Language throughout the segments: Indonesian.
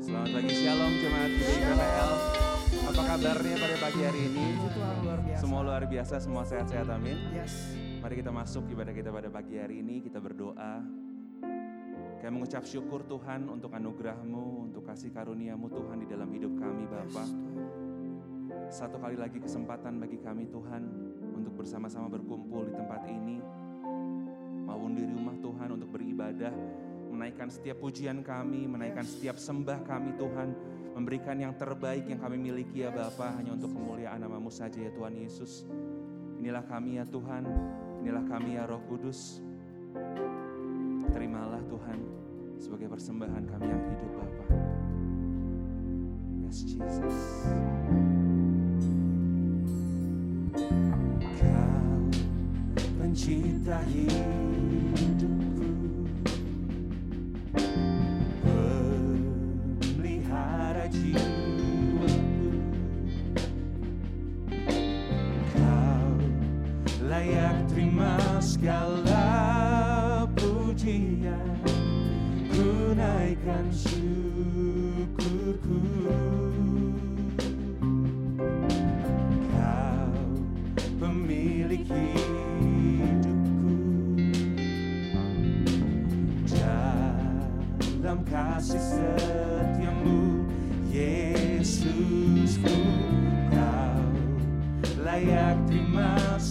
Selamat pagi Shalom jemaat GBI PPL. Apa kabarnya pada pagi hari ini? Luar biasa. Semua luar biasa, semua sehat-sehat amin. Yes. Mari kita masuk ibadah kita pada pagi hari ini, kita berdoa. Kayak mengucap syukur Tuhan untuk anugerah-Mu, untuk kasih karuniamu Tuhan di dalam hidup kami Bapa. Satu kali lagi kesempatan bagi kami Tuhan untuk bersama-sama berkumpul di tempat ini. Maupun di rumah Tuhan untuk beribadah, menaikkan setiap pujian kami, menaikkan setiap sembah kami Tuhan. Memberikan yang terbaik yang kami miliki ya Bapa hanya untuk kemuliaan namamu saja ya Tuhan Yesus. Inilah kami ya Tuhan, inilah kami ya Roh Kudus. Terimalah Tuhan sebagai persembahan kami yang hidup Bapa. Yes Jesus. Kau pencipta hidupku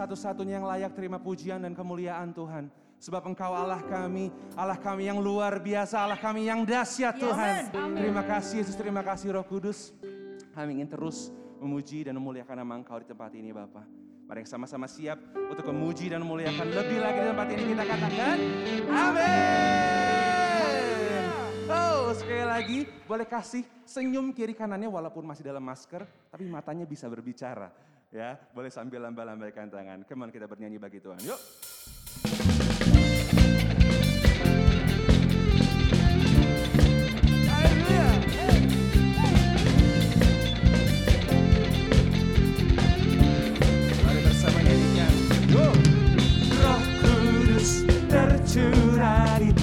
satu-satunya yang layak terima pujian dan kemuliaan Tuhan. Sebab Engkau Allah kami, Allah kami yang luar biasa, Allah kami yang dahsyat Tuhan. Terima kasih Yesus, terima kasih Roh Kudus. Kami ingin terus memuji dan memuliakan nama Engkau di tempat ini Bapak. Mari sama-sama siap untuk memuji dan memuliakan lebih lagi di tempat ini kita katakan Amin. Oh, sekali lagi boleh kasih senyum kiri kanannya walaupun masih dalam masker, tapi matanya bisa berbicara. Ya, boleh sambil lambah-lambaikan tangan. On, kita bernyanyi bagi Tuhan. Yuk. Nyanyikan. Yuk. Roh Kudus tercurah di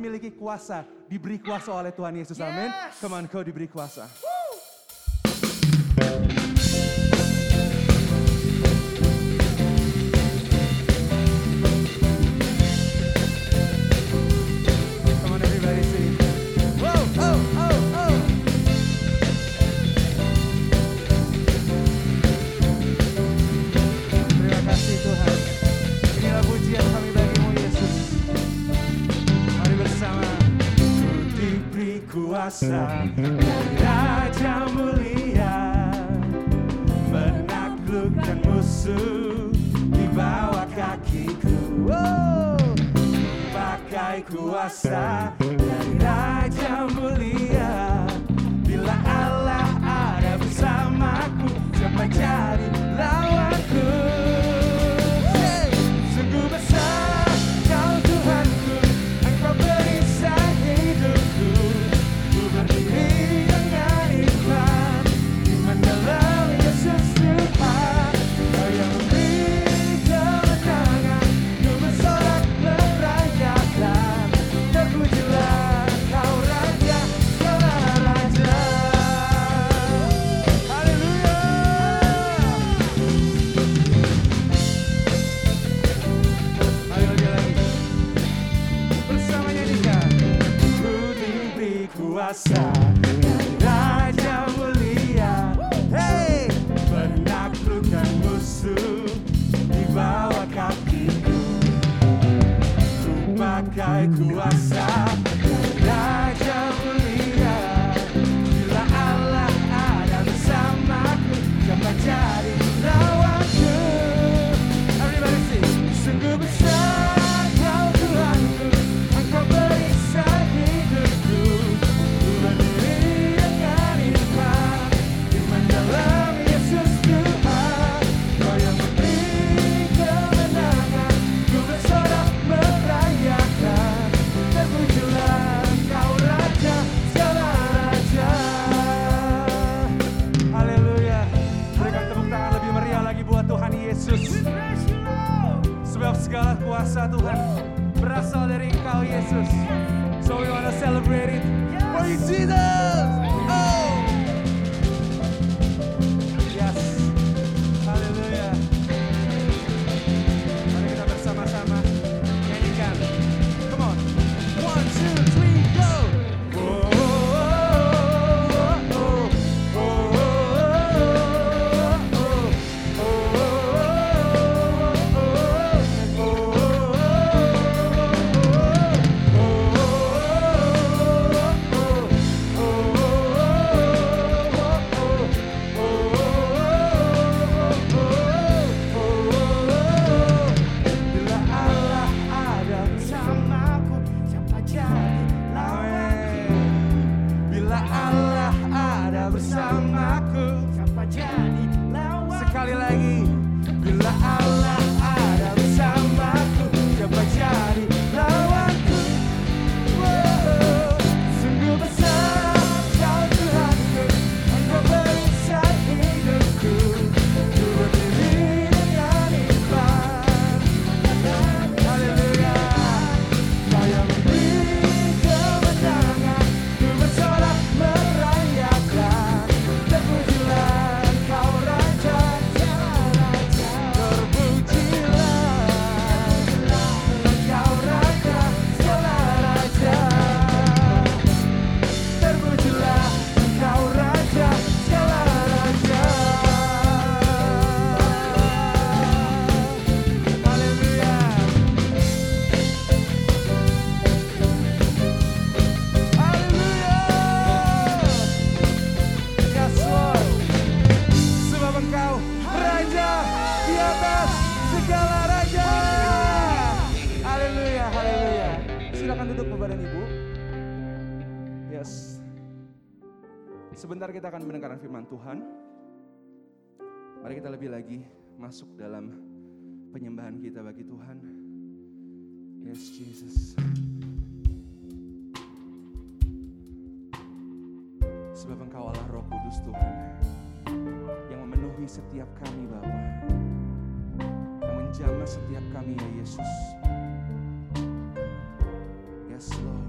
memiliki kuasa, diberi kuasa oleh Tuhan Yesus. Amin. Come on, kau diberi kuasa. Woo. xa kita lebih lagi masuk dalam penyembahan kita bagi Tuhan. Yes, Jesus. Sebab Engkau Allah Roh Kudus Tuhan yang memenuhi setiap kami Bapa, yang menjamah setiap kami ya Yesus. Yes, Lord.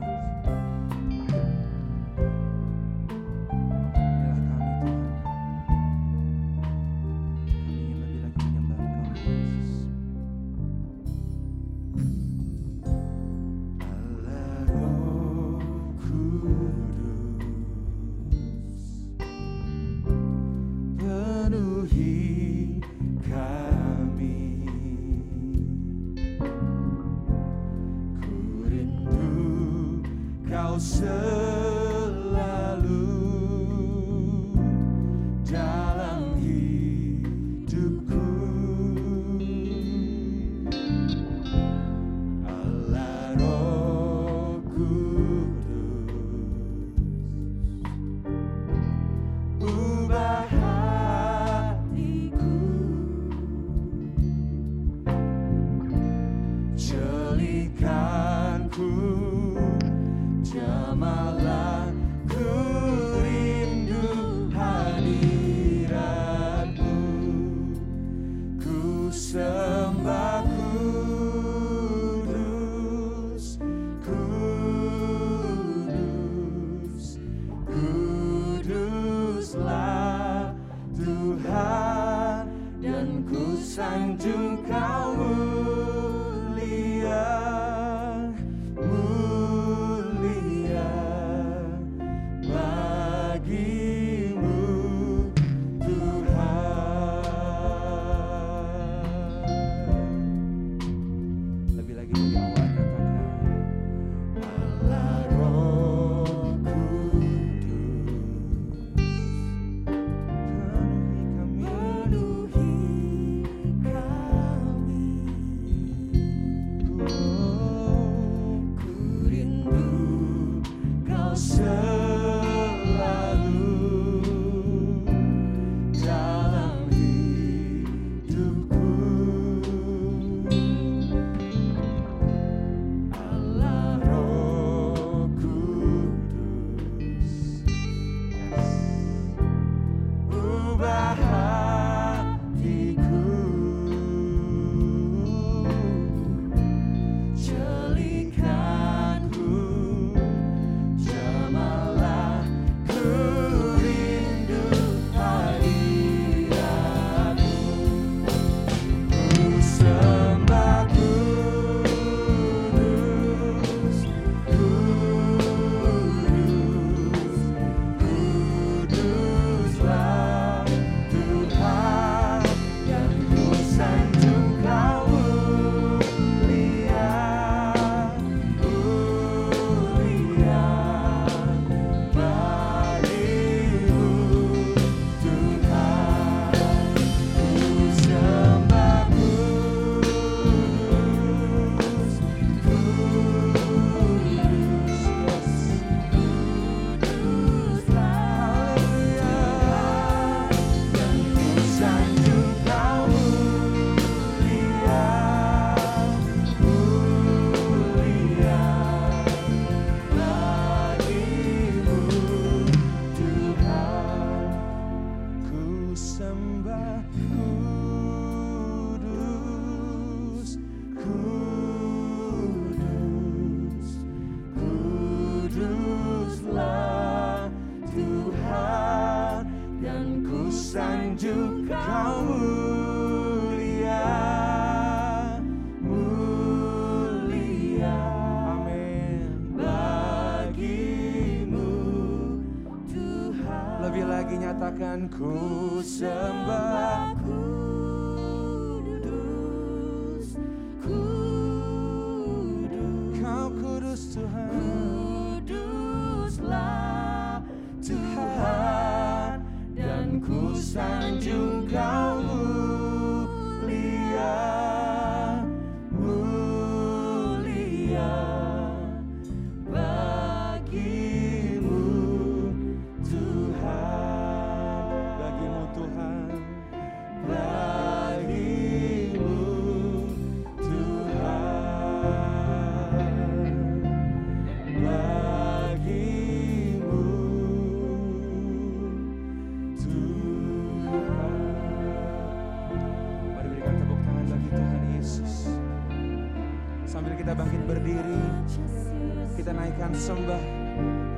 sembah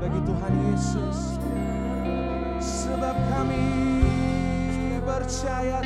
bagi Tuhan Yesus. Sebab kami percaya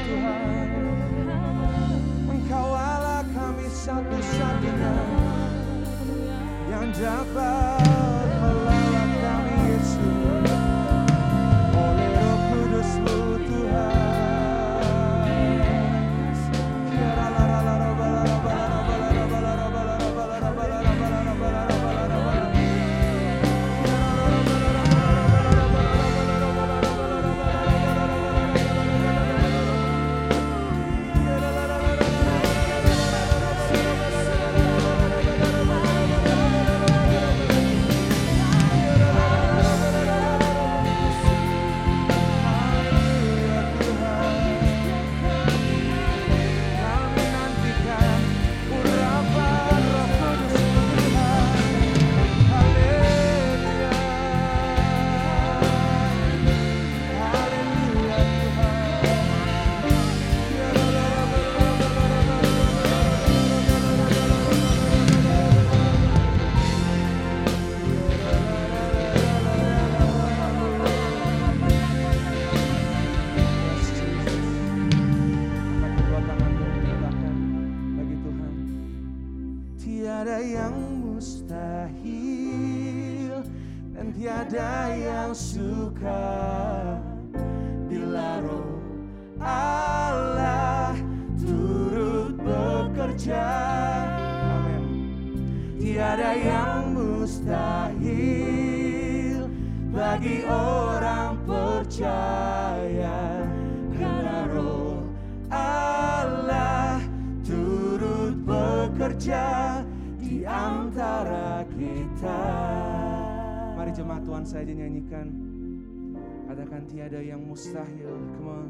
Katakan tiada yang mustahil. Come on.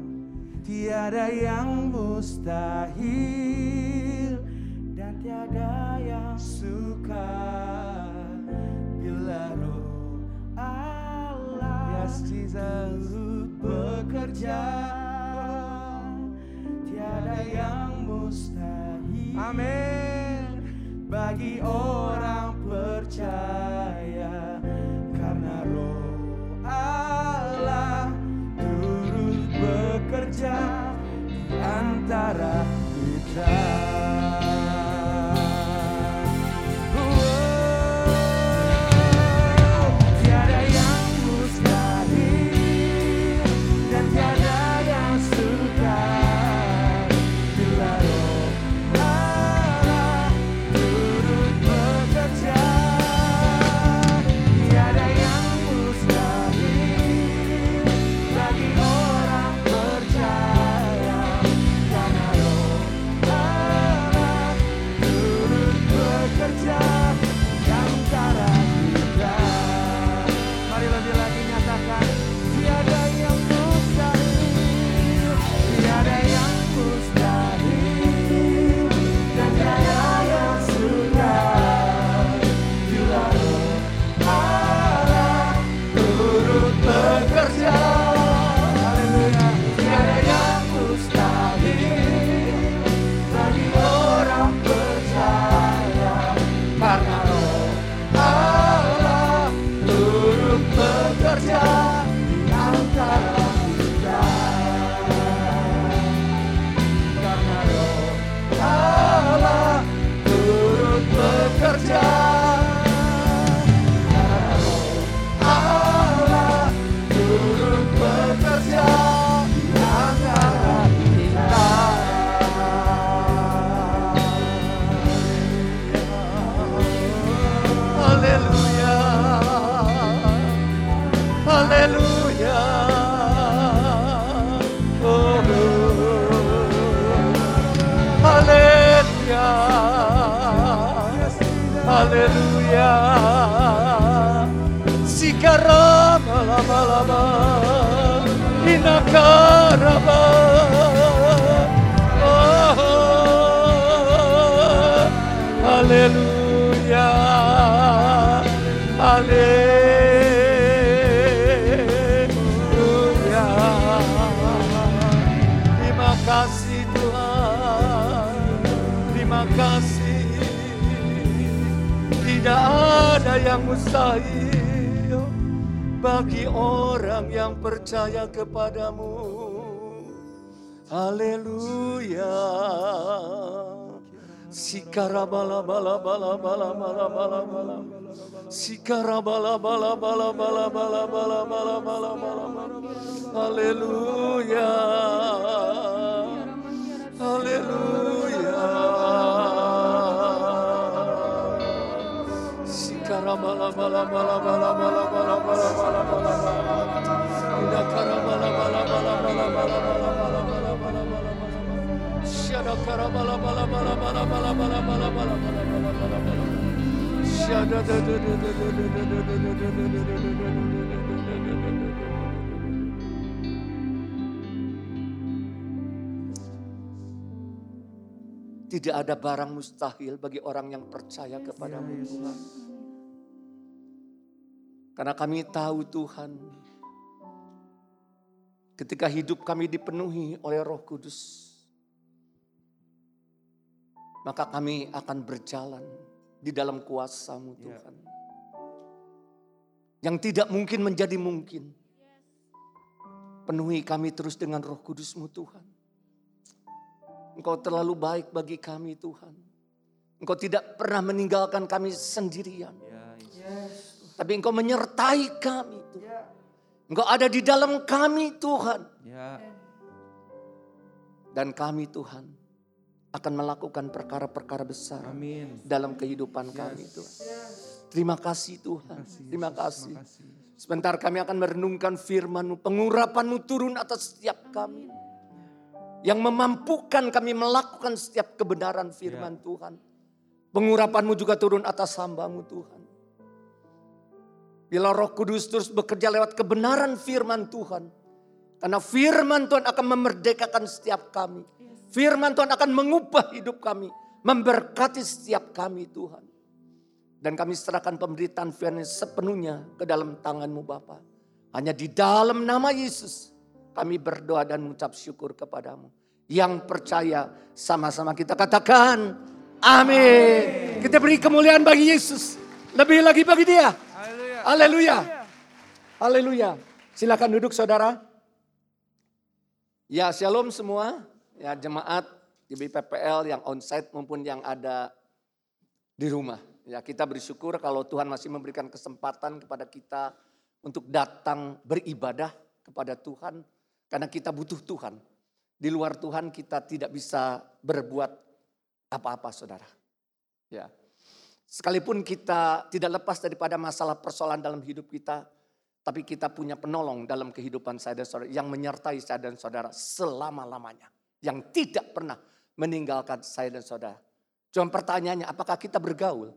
Tiada yang mustahil. Dan tiada yang suka. Bila roh Allah yes, Jesus. bekerja tiada yang mustahil. Amin. Bagi orang percaya die. Sikarabala bala bala bala bala bala bala bala bala. Haleluya. Haleluya. Sikarabala bala bala bala bala bala bala bala bala bala. Inakarabala bala bala bala bala bala bala bala bala bala. Shada karabala bala bala bala bala bala bala bala bala bala bala Tidak ada barang mustahil bagi orang yang percaya kepadamu Tuhan. Karena kami tahu Tuhan, ketika hidup kami dipenuhi oleh roh kudus, maka kami akan berjalan di dalam kuasamu Tuhan. Yang tidak mungkin menjadi mungkin. Penuhi kami terus dengan roh kudusmu Tuhan. Engkau terlalu baik bagi kami Tuhan. Engkau tidak pernah meninggalkan kami sendirian. Ya, Yesus. Tapi engkau menyertai kami Tuhan. Engkau ada di dalam kami Tuhan. Ya, Dan kami Tuhan akan melakukan perkara-perkara besar amin. dalam kehidupan kami Tuhan. Terima kasih Tuhan. Terima kasih. Terima kasih. Sebentar kami akan merenungkan firman-Mu. Pengurapan-Mu turun atas setiap kami. Yang memampukan kami melakukan setiap kebenaran firman Tuhan. Pengurapan-Mu juga turun atas hamba-Mu Tuhan. Bila roh kudus terus bekerja lewat kebenaran firman Tuhan. Karena firman Tuhan akan memerdekakan setiap kami. Firman Tuhan akan mengubah hidup kami. Memberkati setiap kami Tuhan. Dan kami serahkan pemberitaan firman sepenuhnya ke dalam tanganmu Bapa. Hanya di dalam nama Yesus kami berdoa dan mengucap syukur kepadamu. Yang percaya sama-sama kita katakan amin. Kita beri kemuliaan bagi Yesus. Lebih lagi bagi dia. Haleluya. Haleluya. Haleluya. Silakan duduk saudara. Ya shalom semua. Ya jemaat di BPPL yang onsite maupun yang ada di rumah. Ya kita bersyukur kalau Tuhan masih memberikan kesempatan kepada kita untuk datang beribadah kepada Tuhan. Karena kita butuh Tuhan. Di luar Tuhan kita tidak bisa berbuat apa-apa saudara. Ya. Sekalipun kita tidak lepas daripada masalah persoalan dalam hidup kita, tapi kita punya penolong dalam kehidupan saya dan saudara yang menyertai saya dan saudara selama-lamanya. Yang tidak pernah meninggalkan saya dan saudara. Cuma pertanyaannya apakah kita bergaul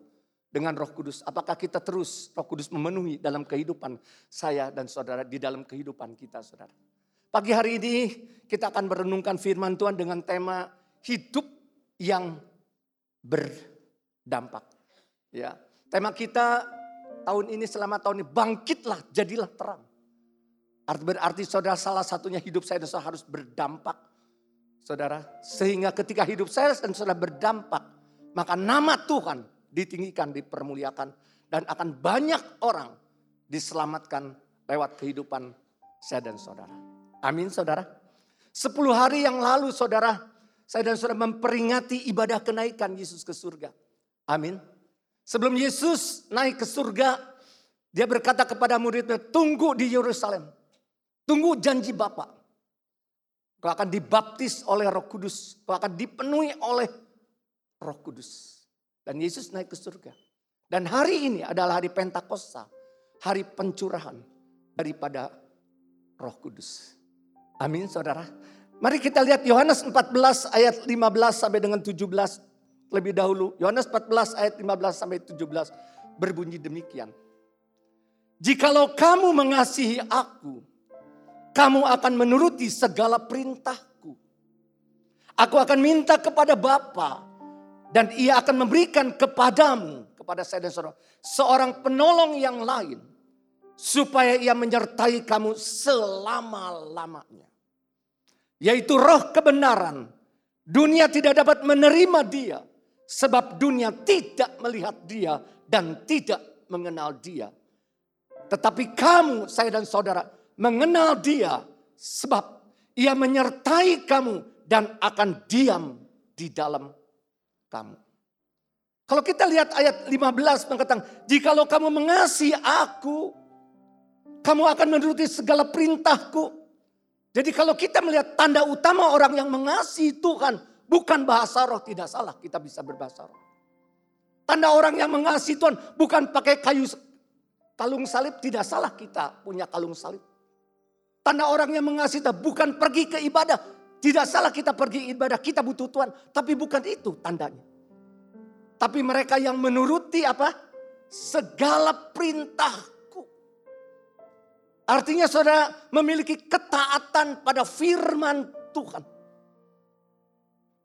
dengan roh kudus? Apakah kita terus roh kudus memenuhi dalam kehidupan saya dan saudara di dalam kehidupan kita saudara. Pagi hari ini kita akan merenungkan firman Tuhan dengan tema hidup yang berdampak. Ya, tema kita tahun ini selama tahun ini bangkitlah jadilah terang. Arti berarti saudara salah satunya hidup saya dan saudara harus berdampak. Saudara, sehingga ketika hidup saya dan saudara berdampak, maka nama Tuhan ditinggikan, dipermuliakan dan akan banyak orang diselamatkan lewat kehidupan saya dan saudara. Amin saudara. Sepuluh hari yang lalu saudara, saya dan saudara memperingati ibadah kenaikan Yesus ke surga. Amin. Sebelum Yesus naik ke surga, dia berkata kepada muridnya, tunggu di Yerusalem. Tunggu janji Bapa. Kau akan dibaptis oleh roh kudus. Kau akan dipenuhi oleh roh kudus. Dan Yesus naik ke surga. Dan hari ini adalah hari Pentakosta. Hari pencurahan daripada roh kudus. Amin saudara. Mari kita lihat Yohanes 14 ayat 15 sampai dengan 17 lebih dahulu. Yohanes 14 ayat 15 sampai 17 berbunyi demikian. Jikalau kamu mengasihi aku, kamu akan menuruti segala perintahku. Aku akan minta kepada Bapa dan ia akan memberikan kepadamu, kepada saya dan saudara, seorang penolong yang lain. Supaya ia menyertai kamu selama-lamanya. Yaitu roh kebenaran. Dunia tidak dapat menerima dia. Sebab dunia tidak melihat dia dan tidak mengenal dia. Tetapi kamu, saya dan saudara, mengenal dia sebab ia menyertai kamu dan akan diam di dalam kamu. Kalau kita lihat ayat 15 mengatakan, jikalau kamu mengasihi aku, kamu akan menuruti segala perintahku. Jadi kalau kita melihat tanda utama orang yang mengasihi Tuhan, bukan bahasa roh, tidak salah kita bisa berbahasa roh. Tanda orang yang mengasihi Tuhan bukan pakai kayu kalung salib, tidak salah kita punya kalung salib. Tanda orang yang mengasihi Tuhan bukan pergi ke ibadah, tidak salah kita pergi ibadah, kita butuh Tuhan. Tapi bukan itu tandanya. Tapi mereka yang menuruti apa? Segala perintahku. Artinya saudara memiliki ketaatan pada firman Tuhan.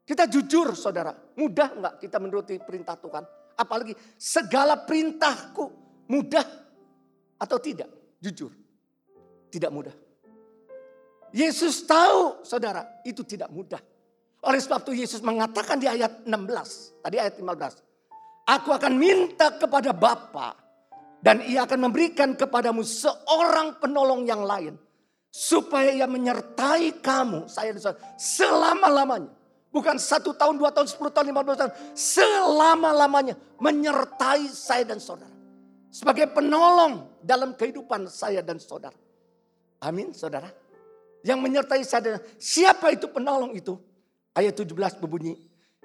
Kita jujur saudara, mudah nggak kita menuruti perintah Tuhan? Apalagi segala perintahku mudah atau tidak? Jujur, tidak mudah. Yesus tahu saudara itu tidak mudah. Oleh sebab itu Yesus mengatakan di ayat 16, tadi ayat 15. Aku akan minta kepada Bapa dan ia akan memberikan kepadamu seorang penolong yang lain. Supaya ia menyertai kamu, saya selama-lamanya. Bukan satu tahun, dua tahun, sepuluh tahun, lima belas tahun. Selama-lamanya menyertai saya dan saudara. Sebagai penolong dalam kehidupan saya dan saudara. Amin saudara. Yang menyertai saya siapa itu penolong itu? Ayat 17 berbunyi.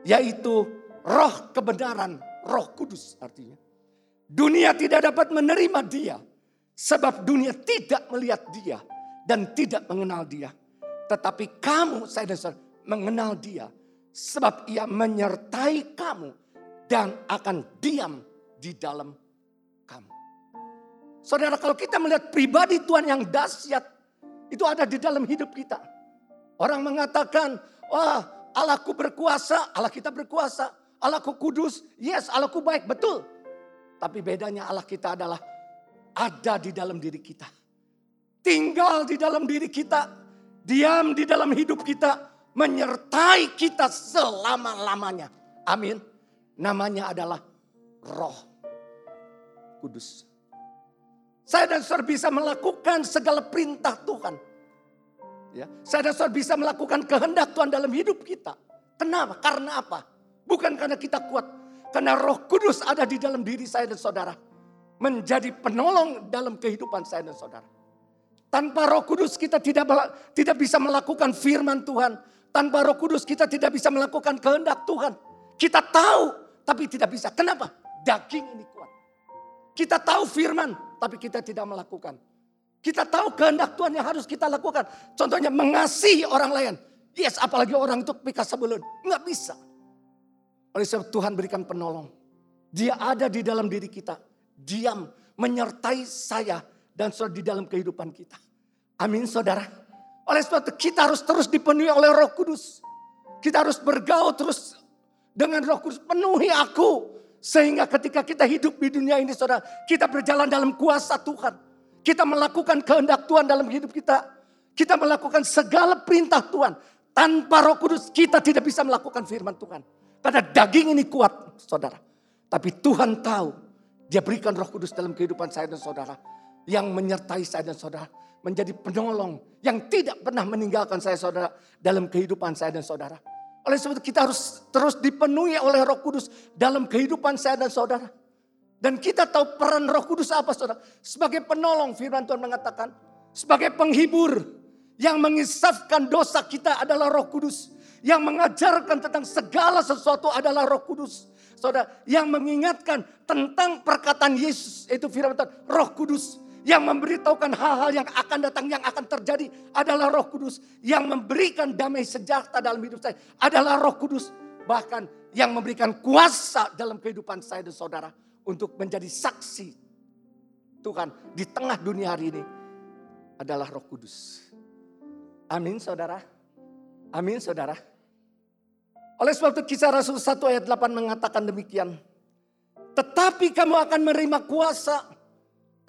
Yaitu roh kebenaran, roh kudus artinya. Dunia tidak dapat menerima dia. Sebab dunia tidak melihat dia dan tidak mengenal dia. Tetapi kamu, saya dan saudara, mengenal dia Sebab ia menyertai kamu dan akan diam di dalam kamu. Saudara kalau kita melihat pribadi Tuhan yang dahsyat. Itu ada di dalam hidup kita. Orang mengatakan, wah Allahku berkuasa, Allah kita berkuasa. Allahku kudus, yes Allahku baik, betul. Tapi bedanya Allah kita adalah ada di dalam diri kita. Tinggal di dalam diri kita. Diam di dalam hidup kita menyertai kita selama-lamanya. Amin. Namanya adalah Roh Kudus. Saya dan saudara bisa melakukan segala perintah Tuhan. Ya, saya dan saudara bisa melakukan kehendak Tuhan dalam hidup kita. Kenapa? Karena apa? Bukan karena kita kuat. Karena roh kudus ada di dalam diri saya dan saudara. Menjadi penolong dalam kehidupan saya dan saudara. Tanpa roh kudus kita tidak tidak bisa melakukan firman Tuhan. Tanpa roh kudus kita tidak bisa melakukan kehendak Tuhan. Kita tahu tapi tidak bisa. Kenapa? Daging ini kuat. Kita tahu firman tapi kita tidak melakukan. Kita tahu kehendak Tuhan yang harus kita lakukan. Contohnya mengasihi orang lain. Yes, apalagi orang itu pika sebelum. Nggak bisa. Oleh sebab Tuhan berikan penolong. Dia ada di dalam diri kita. Diam, menyertai saya dan di dalam kehidupan kita. Amin saudara. Oleh sebab itu kita harus terus dipenuhi oleh roh kudus. Kita harus bergaul terus dengan roh kudus. Penuhi aku. Sehingga ketika kita hidup di dunia ini saudara. Kita berjalan dalam kuasa Tuhan. Kita melakukan kehendak Tuhan dalam hidup kita. Kita melakukan segala perintah Tuhan. Tanpa roh kudus kita tidak bisa melakukan firman Tuhan. Karena daging ini kuat saudara. Tapi Tuhan tahu. Dia berikan roh kudus dalam kehidupan saya dan saudara. Yang menyertai saya dan saudara menjadi penolong yang tidak pernah meninggalkan saya saudara dalam kehidupan saya dan saudara. Oleh sebab itu kita harus terus dipenuhi oleh roh kudus dalam kehidupan saya dan saudara. Dan kita tahu peran roh kudus apa saudara. Sebagai penolong firman Tuhan mengatakan. Sebagai penghibur yang mengisafkan dosa kita adalah roh kudus. Yang mengajarkan tentang segala sesuatu adalah roh kudus. Saudara, yang mengingatkan tentang perkataan Yesus, itu firman Tuhan, roh kudus yang memberitahukan hal-hal yang akan datang, yang akan terjadi adalah roh kudus. Yang memberikan damai sejahtera dalam hidup saya adalah roh kudus. Bahkan yang memberikan kuasa dalam kehidupan saya dan saudara. Untuk menjadi saksi Tuhan di tengah dunia hari ini adalah roh kudus. Amin saudara. Amin saudara. Oleh sebab itu kisah Rasul 1 ayat 8 mengatakan demikian. Tetapi kamu akan menerima kuasa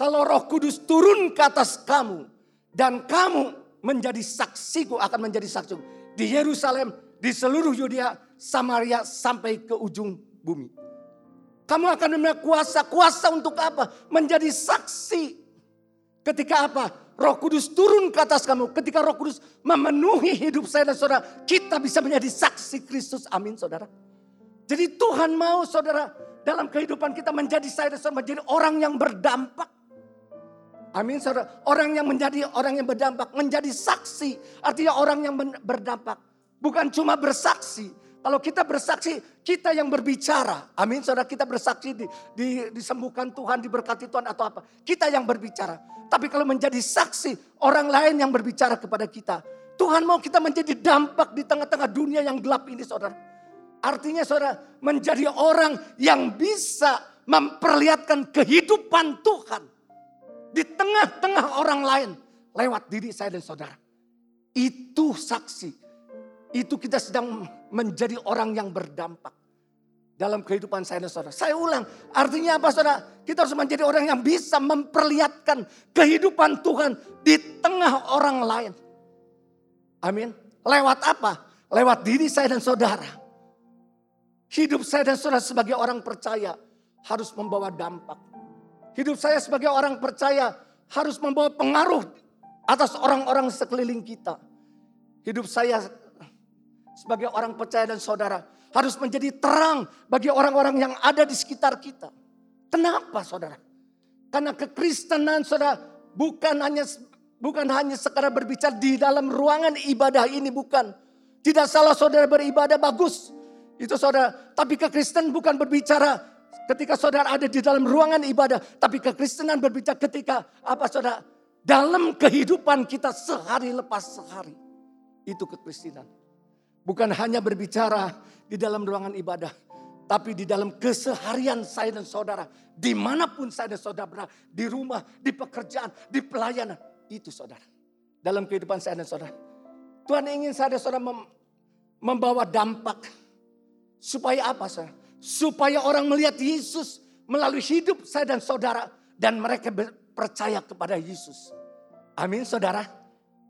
kalau roh kudus turun ke atas kamu. Dan kamu menjadi saksiku, akan menjadi saksiku. Di Yerusalem, di seluruh Yudea, Samaria, sampai ke ujung bumi. Kamu akan memiliki kuasa. Kuasa untuk apa? Menjadi saksi. Ketika apa? Roh Kudus turun ke atas kamu. Ketika Roh Kudus memenuhi hidup saya dan saudara. Kita bisa menjadi saksi Kristus. Amin saudara. Jadi Tuhan mau saudara. Dalam kehidupan kita menjadi saya dan saudara. Menjadi orang yang berdampak. Amin saudara. Orang yang menjadi orang yang berdampak. Menjadi saksi. Artinya orang yang berdampak. Bukan cuma bersaksi. Kalau kita bersaksi, kita yang berbicara. Amin saudara. Kita bersaksi di, di, disembuhkan Tuhan, diberkati Tuhan atau apa. Kita yang berbicara. Tapi kalau menjadi saksi, orang lain yang berbicara kepada kita. Tuhan mau kita menjadi dampak di tengah-tengah dunia yang gelap ini saudara. Artinya saudara menjadi orang yang bisa memperlihatkan kehidupan Tuhan di tengah-tengah orang lain lewat diri saya dan saudara. Itu saksi. Itu kita sedang menjadi orang yang berdampak dalam kehidupan saya dan saudara. Saya ulang, artinya apa saudara? Kita harus menjadi orang yang bisa memperlihatkan kehidupan Tuhan di tengah orang lain. Amin. Lewat apa? Lewat diri saya dan saudara. Hidup saya dan saudara sebagai orang percaya harus membawa dampak Hidup saya sebagai orang percaya harus membawa pengaruh atas orang-orang sekeliling kita. Hidup saya sebagai orang percaya dan saudara harus menjadi terang bagi orang-orang yang ada di sekitar kita. Kenapa saudara? Karena kekristenan saudara bukan hanya bukan hanya sekadar berbicara di dalam ruangan ibadah ini bukan. Tidak salah saudara beribadah bagus. Itu saudara, tapi kekristenan bukan berbicara ketika saudara ada di dalam ruangan ibadah, tapi kekristenan berbicara ketika apa saudara? Dalam kehidupan kita sehari lepas sehari. Itu kekristenan. Bukan hanya berbicara di dalam ruangan ibadah. Tapi di dalam keseharian saya dan saudara. Di mana pun saya dan saudara berada. Di rumah, di pekerjaan, di pelayanan. Itu saudara. Dalam kehidupan saya dan saudara. Tuhan ingin saya dan saudara mem membawa dampak. Supaya apa saudara? Supaya orang melihat Yesus melalui hidup saya dan saudara. Dan mereka percaya kepada Yesus. Amin saudara.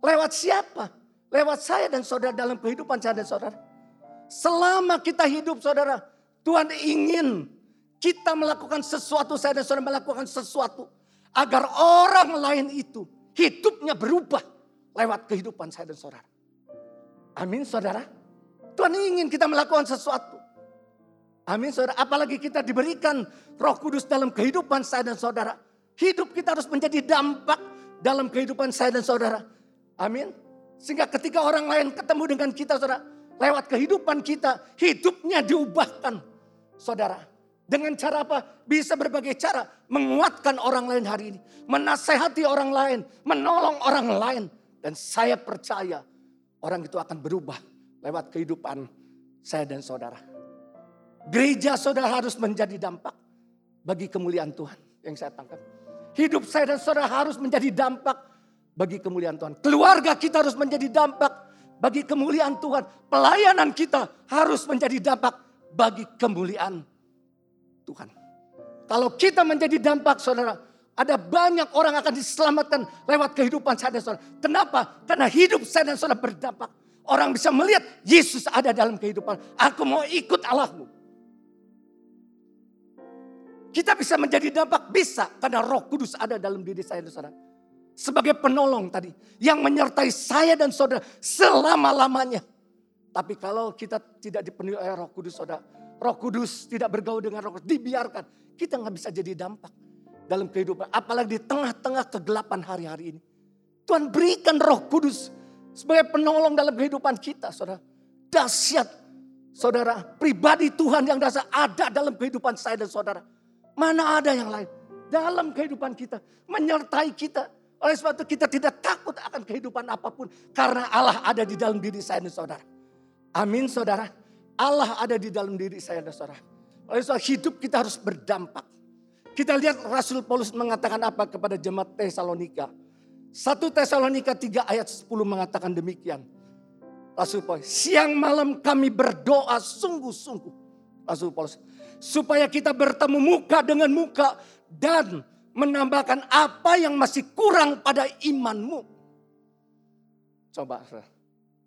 Lewat siapa? Lewat saya dan saudara dalam kehidupan saya dan saudara. Selama kita hidup saudara, Tuhan ingin kita melakukan sesuatu, saya dan saudara melakukan sesuatu. Agar orang lain itu hidupnya berubah lewat kehidupan saya dan saudara. Amin saudara. Tuhan ingin kita melakukan sesuatu. Amin saudara. Apalagi kita diberikan roh kudus dalam kehidupan saya dan saudara. Hidup kita harus menjadi dampak dalam kehidupan saya dan saudara. Amin. Sehingga ketika orang lain ketemu dengan kita saudara. Lewat kehidupan kita hidupnya diubahkan saudara. Dengan cara apa? Bisa berbagai cara menguatkan orang lain hari ini. Menasehati orang lain. Menolong orang lain. Dan saya percaya orang itu akan berubah lewat kehidupan saya dan saudara. Gereja saudara harus menjadi dampak bagi kemuliaan Tuhan yang saya tangkap. Hidup saya dan saudara harus menjadi dampak bagi kemuliaan Tuhan. Keluarga kita harus menjadi dampak bagi kemuliaan Tuhan. Pelayanan kita harus menjadi dampak bagi kemuliaan Tuhan. Kalau kita menjadi dampak saudara, ada banyak orang akan diselamatkan lewat kehidupan saya dan saudara. Kenapa? Karena hidup saya dan saudara berdampak. Orang bisa melihat Yesus ada dalam kehidupan. Aku mau ikut Allahmu. Kita bisa menjadi dampak, bisa. Karena roh kudus ada dalam diri saya dan saudara sebagai penolong tadi yang menyertai saya dan saudara selama-lamanya. Tapi kalau kita tidak dipenuhi oleh Roh Kudus, saudara, Roh Kudus tidak bergaul dengan Roh Kudus, dibiarkan, kita nggak bisa jadi dampak dalam kehidupan, apalagi di tengah-tengah kegelapan hari-hari ini. Tuhan berikan Roh Kudus sebagai penolong dalam kehidupan kita, saudara. Dahsyat, saudara, pribadi Tuhan yang dasar ada dalam kehidupan saya dan saudara. Mana ada yang lain? Dalam kehidupan kita, menyertai kita, oleh sebab itu kita tidak takut akan kehidupan apa pun. Karena Allah ada di dalam diri saya dan saudara. Amin saudara. Allah ada di dalam diri saya dan saudara. Oleh sebab hidup kita harus berdampak. Kita lihat Rasul Paulus mengatakan apa kepada jemaat Tesalonika. 1 Tesalonika 3 ayat 10 mengatakan demikian. Rasul Paulus, siang malam kami berdoa sungguh-sungguh. Rasul Paulus, supaya kita bertemu muka dengan muka dan menambahkan apa yang masih kurang pada imanmu. Coba,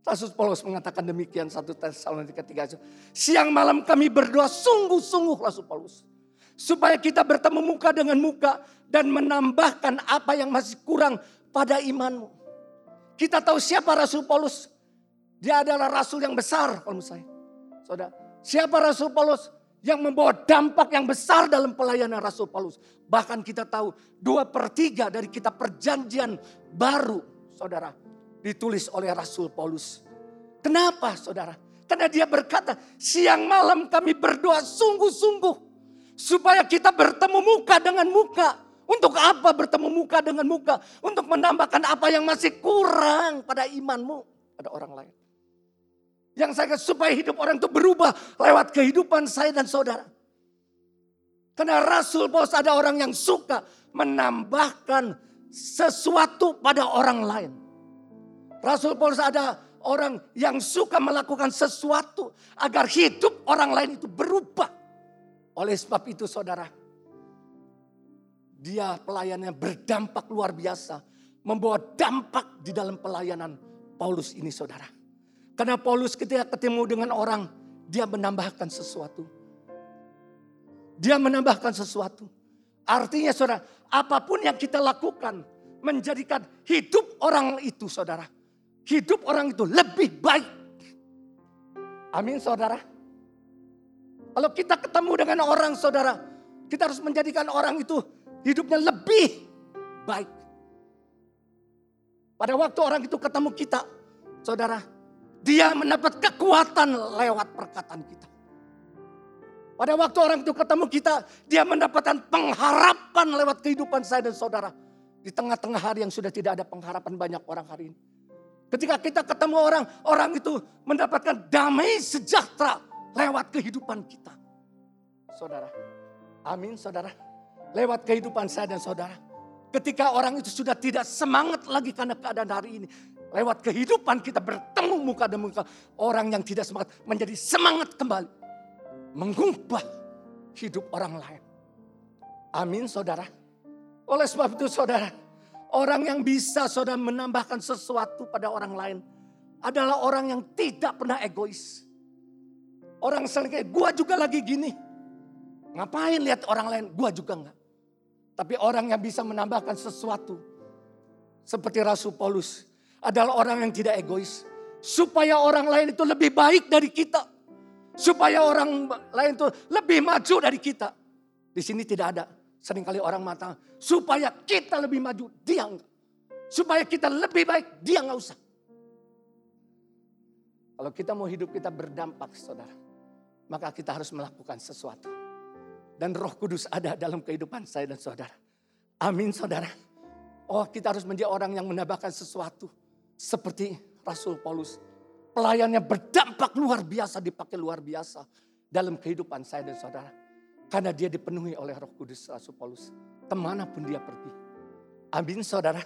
Rasul Paulus mengatakan demikian satu Tesalonika tiga Siang malam kami berdoa sungguh-sungguh Rasul Paulus. Supaya kita bertemu muka dengan muka dan menambahkan apa yang masih kurang pada imanmu. Kita tahu siapa Rasul Paulus. Dia adalah rasul yang besar kalau menurut saya. Saudara, siapa Rasul Paulus? Yang membawa dampak yang besar dalam pelayanan Rasul Paulus. Bahkan kita tahu dua per tiga dari kitab perjanjian baru, saudara, ditulis oleh Rasul Paulus. Kenapa saudara? Karena dia berkata, siang malam kami berdoa sungguh-sungguh. Supaya kita bertemu muka dengan muka. Untuk apa bertemu muka dengan muka? Untuk menambahkan apa yang masih kurang pada imanmu. Pada orang lain. Yang saya supaya hidup orang itu berubah lewat kehidupan saya dan saudara. Karena Rasul Paulus ada orang yang suka menambahkan sesuatu pada orang lain. Rasul Paulus ada orang yang suka melakukan sesuatu agar hidup orang lain itu berubah. Oleh sebab itu saudara, dia pelayannya berdampak luar biasa. Membawa dampak di dalam pelayanan Paulus ini saudara. Karena Paulus ketika ketemu dengan orang, dia menambahkan sesuatu. Dia menambahkan sesuatu. Artinya saudara, apa pun yang kita lakukan menjadikan hidup orang itu saudara. Hidup orang itu lebih baik. Amin saudara. Kalau kita ketemu dengan orang saudara, kita harus menjadikan orang itu hidupnya lebih baik. Pada waktu orang itu ketemu kita, saudara, dia mendapat kekuatan lewat perkataan kita. Pada waktu orang itu ketemu kita, dia mendapatkan pengharapan lewat kehidupan saya dan saudara. Di tengah-tengah hari yang sudah tidak ada pengharapan banyak orang hari ini. Ketika kita ketemu orang, orang itu mendapatkan damai sejahtera lewat kehidupan kita. Saudara, amin saudara. Lewat kehidupan saya dan saudara. Ketika orang itu sudah tidak semangat lagi karena keadaan hari ini. Lewat kehidupan kita bertemu muka dan muka. Orang yang tidak semangat menjadi semangat kembali. Mengubah hidup orang lain. Amin saudara. Oleh sebab itu saudara. Orang yang bisa saudara menambahkan sesuatu pada orang lain. Adalah orang yang tidak pernah egois. Orang sering kayak gua juga lagi gini. Ngapain lihat orang lain? Gua juga enggak. Tapi orang yang bisa menambahkan sesuatu. Seperti Rasul Paulus. Adalah orang yang tidak egois. Supaya orang lain itu lebih baik dari kita. Supaya orang lain itu lebih maju dari kita. Di sini tidak ada. Seringkali orang mata. Supaya kita lebih maju. Dia enggak. Supaya kita lebih baik. Dia enggak usah. Kalau kita mau hidup kita berdampak saudara. Maka kita harus melakukan sesuatu dan roh kudus ada dalam kehidupan saya dan saudara. Amin saudara. Oh kita harus menjadi orang yang menambahkan sesuatu. Seperti Rasul Paulus. Pelayannya berdampak luar biasa, dipakai luar biasa. Dalam kehidupan saya dan saudara. Karena dia dipenuhi oleh roh kudus Rasul Paulus. Ke mana pun dia pergi. Amin saudara.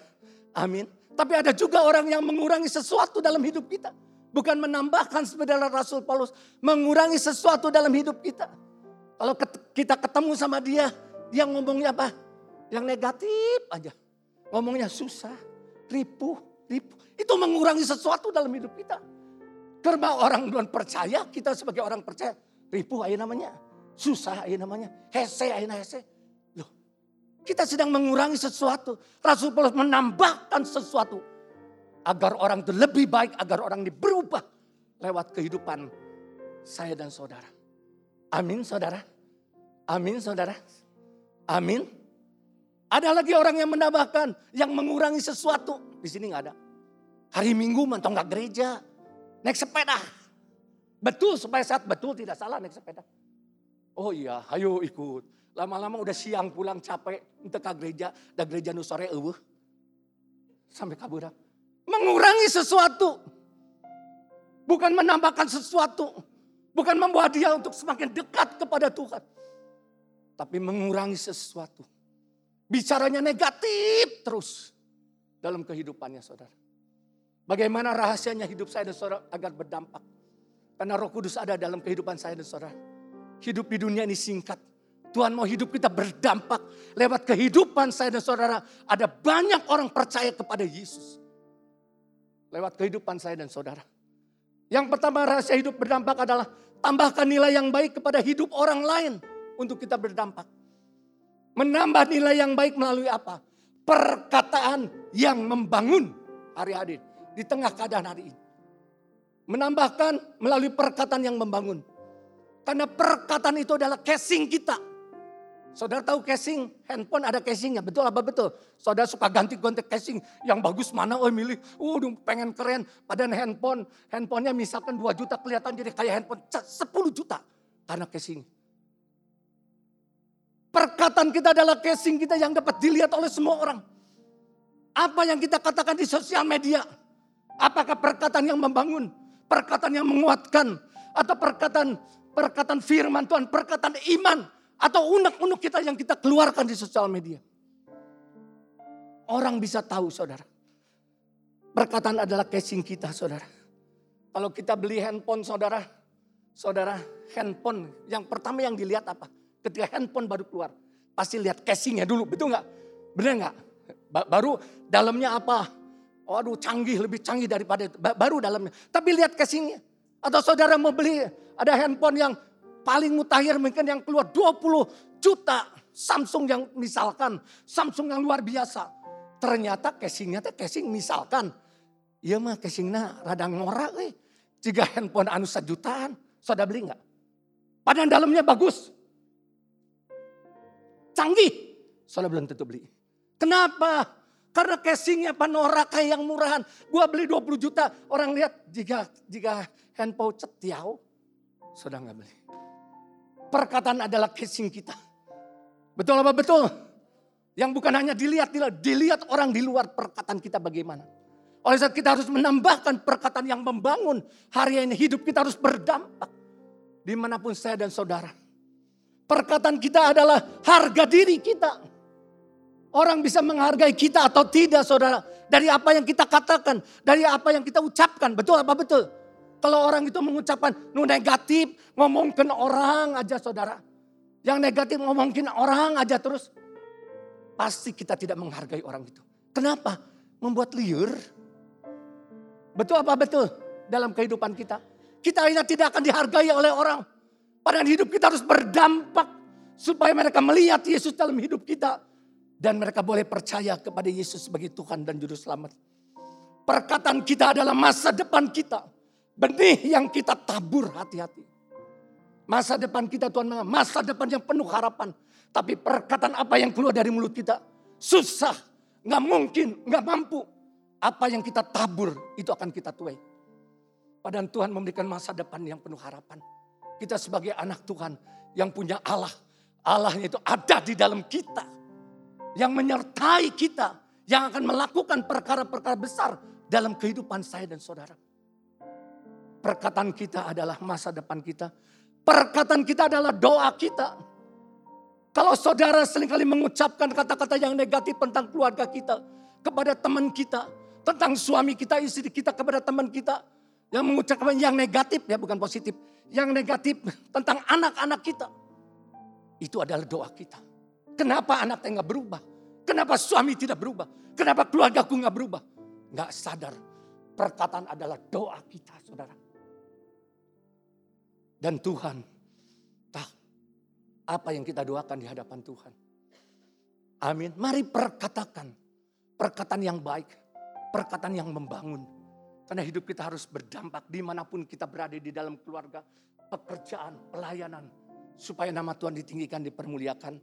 Amin. Tapi ada juga orang yang mengurangi sesuatu dalam hidup kita. Bukan menambahkan seperti Rasul Paulus. Mengurangi sesuatu dalam hidup kita. Kalau kita ketemu sama dia, dia ngomongnya apa? Yang negatif aja. Ngomongnya susah, ripuh, ripuh. Itu mengurangi sesuatu dalam hidup kita. Karena orang belum percaya, kita sebagai orang percaya, ripuh aja namanya. Susah aja namanya, hese aja hese. Loh, kita sedang mengurangi sesuatu. Rasul Paulus menambahkan sesuatu. Agar orang itu lebih baik, agar orang ini berubah lewat kehidupan saya dan saudara. Amin saudara. Amin saudara. Amin. Ada lagi orang yang menambahkan, yang mengurangi sesuatu. Di sini nggak ada. Hari Minggu mentong nggak gereja, naik sepeda. Betul supaya saat betul tidak salah naik sepeda. Oh iya, ayo ikut. Lama-lama udah siang pulang capek, untuk ke gereja, dan gereja nu sore. Sampai kabur. Mengurangi sesuatu. Bukan menambahkan sesuatu. Bukan membawa dia untuk semakin dekat kepada Tuhan. Tapi mengurangi sesuatu. Bicaranya negatif terus dalam kehidupannya saudara. Bagaimana rahasianya hidup saya dan saudara agar berdampak. Karena roh kudus ada dalam kehidupan saya dan saudara. Hidup di dunia ini singkat. Tuhan mau hidup kita berdampak. Lewat kehidupan saya dan saudara. Ada banyak orang percaya kepada Yesus. Lewat kehidupan saya dan saudara. Yang pertama rahasia hidup berdampak adalah tambahkan nilai yang baik kepada hidup orang lain untuk kita berdampak. Menambah nilai yang baik melalui apa? Perkataan yang membangun hari-hari di tengah keadaan hari ini. Menambahkan melalui perkataan yang membangun. Karena perkataan itu adalah casing kita. Saudara tahu casing handphone ada casingnya, betul apa betul? Saudara suka ganti-ganti casing yang bagus mana oh milih. Uh pengen keren. Padahal handphone, handphonenya misalkan 2 juta kelihatan jadi kayak handphone 10 juta. Karena casing. Perkataan kita adalah casing kita yang dapat dilihat oleh semua orang. Apa yang kita katakan di sosial media. Apakah perkataan yang membangun, perkataan yang menguatkan, atau perkataan perkataan firman Tuhan, perkataan iman, atau unek-unek kita yang kita keluarkan di sosial media. Orang bisa tahu saudara. Perkataan adalah casing kita saudara. Kalau kita beli handphone saudara. Saudara handphone yang pertama yang dilihat apa? Ketika handphone baru keluar. Pasti lihat casingnya dulu betul nggak? Benar nggak? Baru dalamnya apa? Waduh canggih lebih canggih daripada. Baru dalamnya. Tapi lihat casingnya. Atau saudara mau beli ada handphone yang paling mutakhir mungkin yang keluar 20 juta. Samsung yang misalkan, Samsung yang luar biasa. Ternyata casingnya teh casing misalkan. Iya mah casingnya rada ngorak eh. Jika handphone anu sejutaan, saudara beli nggak? Padahal dalamnya bagus. Canggih. Saudara belum tentu beli. Kenapa? Karena casingnya panorama kayak yang murahan. Gua beli 20 juta. Orang lihat jika jika handphone cetiau. Saudara nggak beli. Perkataan adalah casing kita. Betul apa betul? Yang bukan hanya dilihat, dilihat orang di luar perkataan kita bagaimana. Oleh saat kita harus menambahkan perkataan yang membangun hari ini hidup kita harus berdampak. Di mana pun saya dan saudara. Perkataan kita adalah harga diri kita. Orang bisa menghargai kita atau tidak saudara. Dari apa yang kita katakan. Dari apa yang kita ucapkan. Betul apa betul? Kalau orang itu mengucapkan nu negatif. Ngomongin orang aja saudara. Yang negatif ngomongin orang aja terus. Pasti kita tidak menghargai orang itu. Kenapa? Membuat liur Betul apa betul dalam kehidupan kita? Kita akhirnya tidak akan dihargai oleh orang. Padahal hidup kita harus berdampak supaya mereka melihat Yesus dalam hidup kita. Dan mereka boleh percaya kepada Yesus sebagai Tuhan dan Juru Selamat. Perkataan kita adalah masa depan kita. Benih yang kita tabur hati-hati. Masa depan kita Tuhan masa depan yang penuh harapan. Tapi perkataan apa yang keluar dari mulut kita susah, nggak mungkin, nggak mampu apa yang kita tabur itu akan kita tuai. Padahal Tuhan memberikan masa depan yang penuh harapan. Kita sebagai anak Tuhan yang punya Allah. Allahnya itu ada di dalam kita. Yang menyertai kita. Yang akan melakukan perkara-perkara besar dalam kehidupan saya dan saudara. Perkataan kita adalah masa depan kita. Perkataan kita adalah doa kita. Kalau saudara sering kali mengucapkan kata-kata yang negatif tentang keluarga kita. Kepada teman kita tentang suami kita, istri kita kepada teman kita. Yang mengucapkan yang negatif ya bukan positif. Yang negatif tentang anak-anak kita. Itu adalah doa kita. Kenapa anaknya nggak berubah? Kenapa suami tidak berubah? Kenapa keluargaku nggak berubah? Nggak sadar. Perkataan adalah doa kita saudara. Dan Tuhan tahu apa yang kita doakan di hadapan Tuhan. Amin. Mari perkatakan perkataan yang baik perkataan yang membangun. Karena hidup kita harus berdampak di mana pun kita berada di dalam keluarga, pekerjaan, pelayanan. Supaya nama Tuhan ditinggikan, dipermuliakan.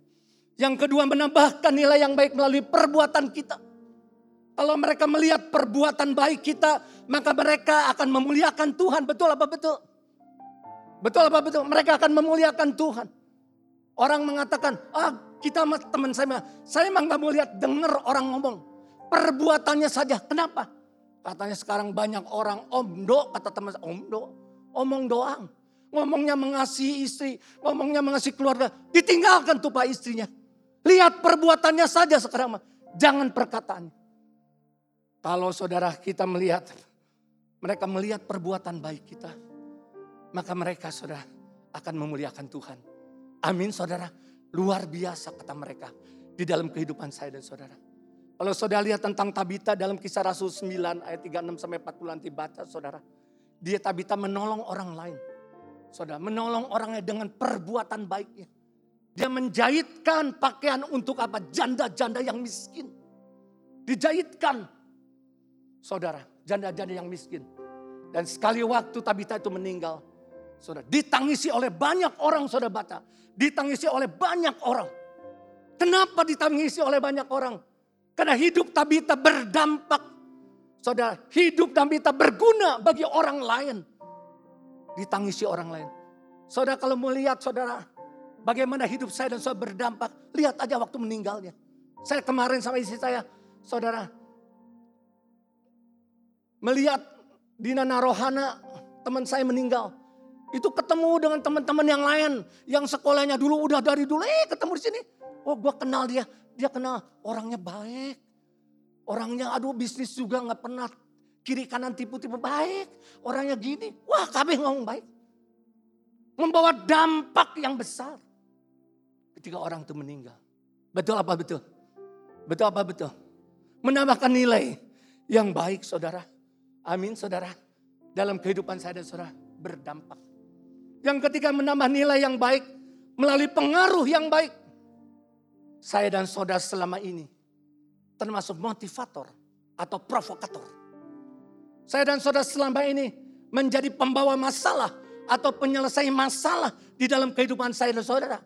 Yang kedua menambahkan nilai yang baik melalui perbuatan kita. Kalau mereka melihat perbuatan baik kita, maka mereka akan memuliakan Tuhan. Betul apa betul? Betul apa betul? Mereka akan memuliakan Tuhan. Orang mengatakan, ah kita teman saya, saya emang gak mau lihat dengar orang ngomong. Perbuatannya saja. Kenapa? Katanya sekarang banyak orang omdo, kata teman saya, omdo. Omong doang. Ngomongnya mengasihi istri, ngomongnya mengasihi keluarga. Ditinggalkan tuh pak istrinya. Lihat perbuatannya saja sekarang. Jangan perkataannya. Kalau saudara kita melihat, mereka melihat perbuatan baik kita. Maka mereka saudara akan memuliakan Tuhan. Amin saudara. Luar biasa kata mereka di dalam kehidupan saya dan saudara. Kalau saudara lihat tentang Tabita dalam kisah Rasul 9 ayat 36 sampai 40 nanti baca saudara. Dia Tabita menolong orang lain. Saudara, menolong orangnya dengan perbuatan baiknya. Dia menjahitkan pakaian untuk apa? Janda-janda yang miskin. Dijahitkan. Saudara, janda-janda yang miskin. Dan sekali waktu Tabita itu meninggal. Saudara, ditangisi oleh banyak orang saudara baca. Ditangisi oleh banyak orang. Kenapa ditangisi oleh banyak orang? Karena hidup Tabita berdampak. Saudara, hidup Tabita berguna bagi orang lain. Ditangisi orang lain. Saudara kalau mau lihat saudara, bagaimana hidup saya dan saudara berdampak. Lihat aja waktu meninggalnya. Saya kemarin sama istri saya, saudara. Melihat Dina Narohana, teman saya meninggal. Itu ketemu dengan teman-teman yang lain. Yang sekolahnya dulu udah dari dulu, eh ketemu di sini. Oh gue kenal dia, dia kenal orangnya baik. Orangnya aduh bisnis juga nggak pernah kiri kanan tipu-tipu baik. Orangnya gini, wah kami ngomong baik. Membawa dampak yang besar. Ketika orang itu meninggal. Betul apa betul? Betul apa betul? Menambahkan nilai yang baik saudara. Amin saudara. Dalam kehidupan saya dan saudara berdampak. Yang ketika menambah nilai yang baik melalui pengaruh yang baik saya dan saudara selama ini termasuk motivator atau provokator. Saya dan saudara selama ini menjadi pembawa masalah atau penyelesai masalah di dalam kehidupan saya dan saudara.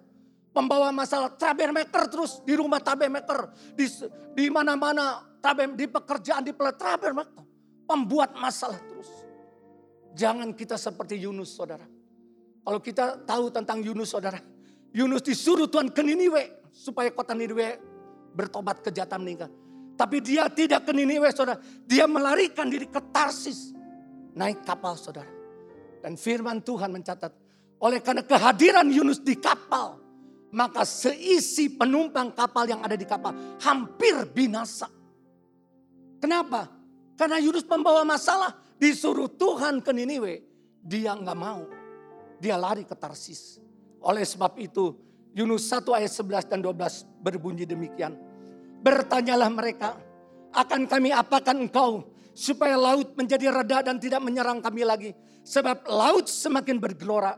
Pembawa masalah troublemaker terus di rumah troublemaker, di di mana-mana di pekerjaan di troublemaker, pembuat masalah terus. Jangan kita seperti Yunus saudara. Kalau kita tahu tentang Yunus saudara, Yunus disuruh Tuhan ke Niniwe supaya kota Niniwe bertobat kejahatan meninggal. Tapi dia tidak ke Niniwe saudara, dia melarikan diri ke Tarsis. Naik kapal saudara. Dan firman Tuhan mencatat, oleh karena kehadiran Yunus di kapal, maka seisi penumpang kapal yang ada di kapal hampir binasa. Kenapa? Karena Yunus membawa masalah, disuruh Tuhan ke Niniwe, dia nggak mau. Dia lari ke Tarsis. Oleh sebab itu, Yunus 1 ayat 11 dan 12 berbunyi demikian. Bertanyalah mereka, akan kami apakan engkau supaya laut menjadi reda dan tidak menyerang kami lagi. Sebab laut semakin bergelora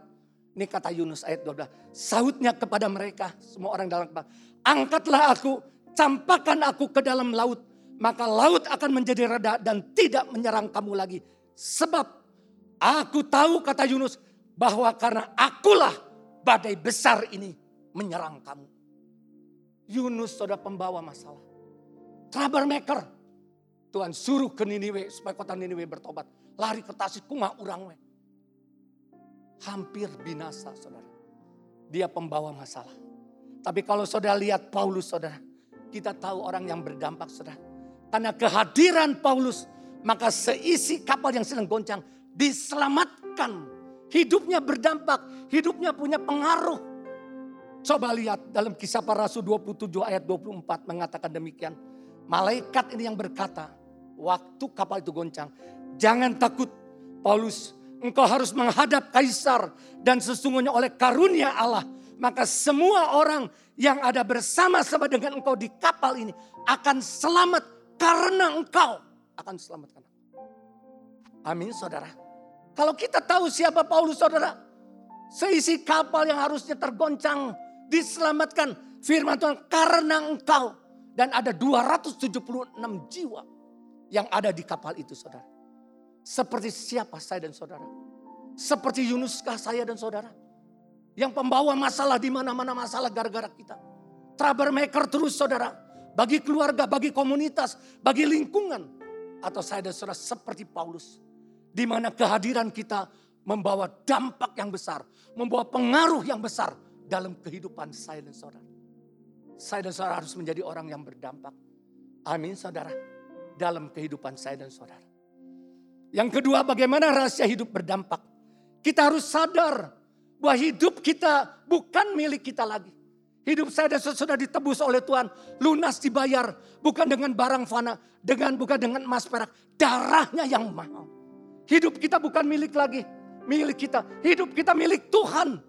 ini kata Yunus ayat 12. Sautnya kepada mereka, semua orang dalam kapal. Angkatlah aku, campakkan aku ke dalam laut. Maka laut akan menjadi reda dan tidak menyerang kamu lagi. Sebab aku tahu kata Yunus bahwa karena akulah badai besar ini menyerang kamu. Yunus sudah pembawa masalah. Troublemaker. Tuhan suruh ke Niniwe supaya kota Niniwe bertobat. Lari ke Tasik kumah urang we hampir binasa saudara. Dia pembawa masalah. Tapi kalau saudara lihat Paulus saudara, kita tahu orang yang berdampak saudara. Karena kehadiran Paulus, maka seisi kapal yang sedang goncang diselamatkan. Hidupnya berdampak, hidupnya punya pengaruh. Coba lihat dalam kisah para rasul 27 ayat 24 mengatakan demikian. Malaikat ini yang berkata, waktu kapal itu goncang, jangan takut Paulus engkau harus menghadap kaisar dan sesungguhnya oleh karunia Allah maka semua orang yang ada bersama-sama dengan engkau di kapal ini akan selamat karena engkau akan selamatkan. Amin saudara. Kalau kita tahu siapa Paulus saudara. Seisi kapal yang harusnya tergoncang diselamatkan. Firman Tuhan karena engkau. Dan ada 276 jiwa yang ada di kapal itu saudara. Seperti siapa saya dan saudara? Seperti Yunuskah saya dan saudara? Yang pembawa masalah di mana-mana masalah gara-gara kita. Troublemaker terus saudara. Bagi keluarga, bagi komunitas, bagi lingkungan. Atau saya dan saudara seperti Paulus. Di mana kehadiran kita membawa dampak yang besar. Membawa pengaruh yang besar dalam kehidupan saya dan saudara. Saya dan saudara harus menjadi orang yang berdampak. Amin saudara. Dalam kehidupan saya dan saudara. Yang kedua bagaimana rahasia hidup berdampak. Kita harus sadar bahwa hidup kita bukan milik kita lagi. Hidup saya dan sudah ditebus oleh Tuhan. Lunas dibayar. Bukan dengan barang fana. Dengan bukan dengan emas perak. Darahnya yang mahal. Hidup kita bukan milik lagi. Milik kita. Hidup kita milik Tuhan.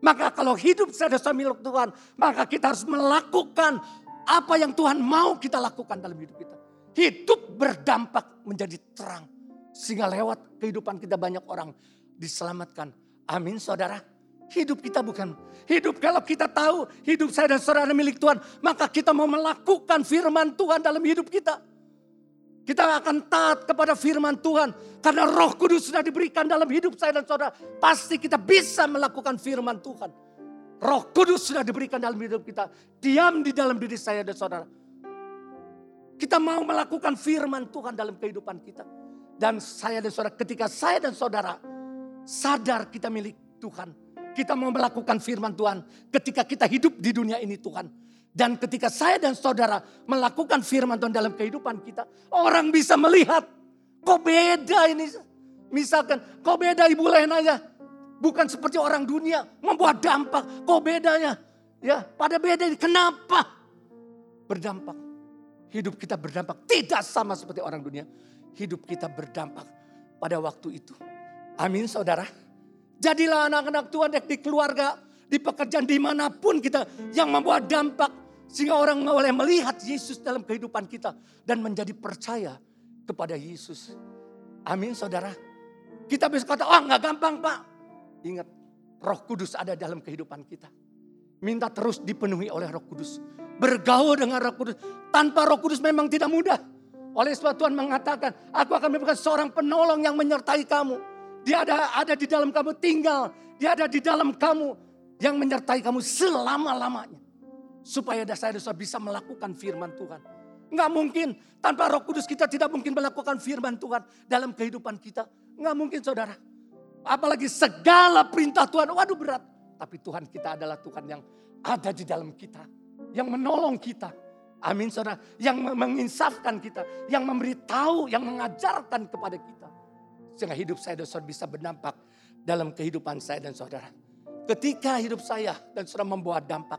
Maka kalau hidup saya dan milik Tuhan. Maka kita harus melakukan apa yang Tuhan mau kita lakukan dalam hidup kita. Hidup berdampak menjadi terang sehingga lewat kehidupan kita banyak orang diselamatkan. Amin saudara. Hidup kita bukan. Hidup kalau kita tahu hidup saya dan saudara milik Tuhan. Maka kita mau melakukan firman Tuhan dalam hidup kita. Kita akan taat kepada firman Tuhan. Karena roh kudus sudah diberikan dalam hidup saya dan saudara. Pasti kita bisa melakukan firman Tuhan. Roh kudus sudah diberikan dalam hidup kita. Diam di dalam diri saya dan saudara. Kita mau melakukan firman Tuhan dalam kehidupan kita. Dan saya dan saudara, ketika saya dan saudara sadar kita milik Tuhan. Kita mau melakukan firman Tuhan ketika kita hidup di dunia ini Tuhan. Dan ketika saya dan saudara melakukan firman Tuhan dalam kehidupan kita. Orang bisa melihat, kok beda ini. Misalkan, kok beda Ibu Lena Bukan seperti orang dunia, membuat dampak. Kok bedanya? Ya, pada beda ini. Kenapa? Berdampak. Hidup kita berdampak. Tidak sama seperti orang dunia hidup kita berdampak pada waktu itu. Amin saudara. Jadilah anak-anak Tuhan di keluarga, di pekerjaan di mana pun kita yang membuat dampak. Sehingga orang boleh melihat Yesus dalam kehidupan kita. Dan menjadi percaya kepada Yesus. Amin saudara. Kita bisa kata, oh nggak gampang pak. Ingat, roh kudus ada dalam kehidupan kita. Minta terus dipenuhi oleh roh kudus. Bergaul dengan roh kudus. Tanpa roh kudus memang tidak mudah. Oleh sebab Tuhan mengatakan, aku akan memberikan seorang penolong yang menyertai kamu. Dia ada ada di dalam kamu tinggal. Dia ada di dalam kamu yang menyertai kamu selama-lamanya. Supaya saya dan bisa melakukan firman Tuhan. Nggak mungkin tanpa roh kudus kita tidak mungkin melakukan firman Tuhan dalam kehidupan kita. Nggak mungkin saudara. Apalagi segala perintah Tuhan, waduh berat. Tapi Tuhan kita adalah Tuhan yang ada di dalam kita. Yang menolong kita. Amin saudara. Yang menginsafkan kita. Yang memberitahu, yang mengajarkan kepada kita. Sehingga hidup saya dan saudara bisa berdampak dalam kehidupan saya dan saudara. Ketika hidup saya dan saudara membawa dampak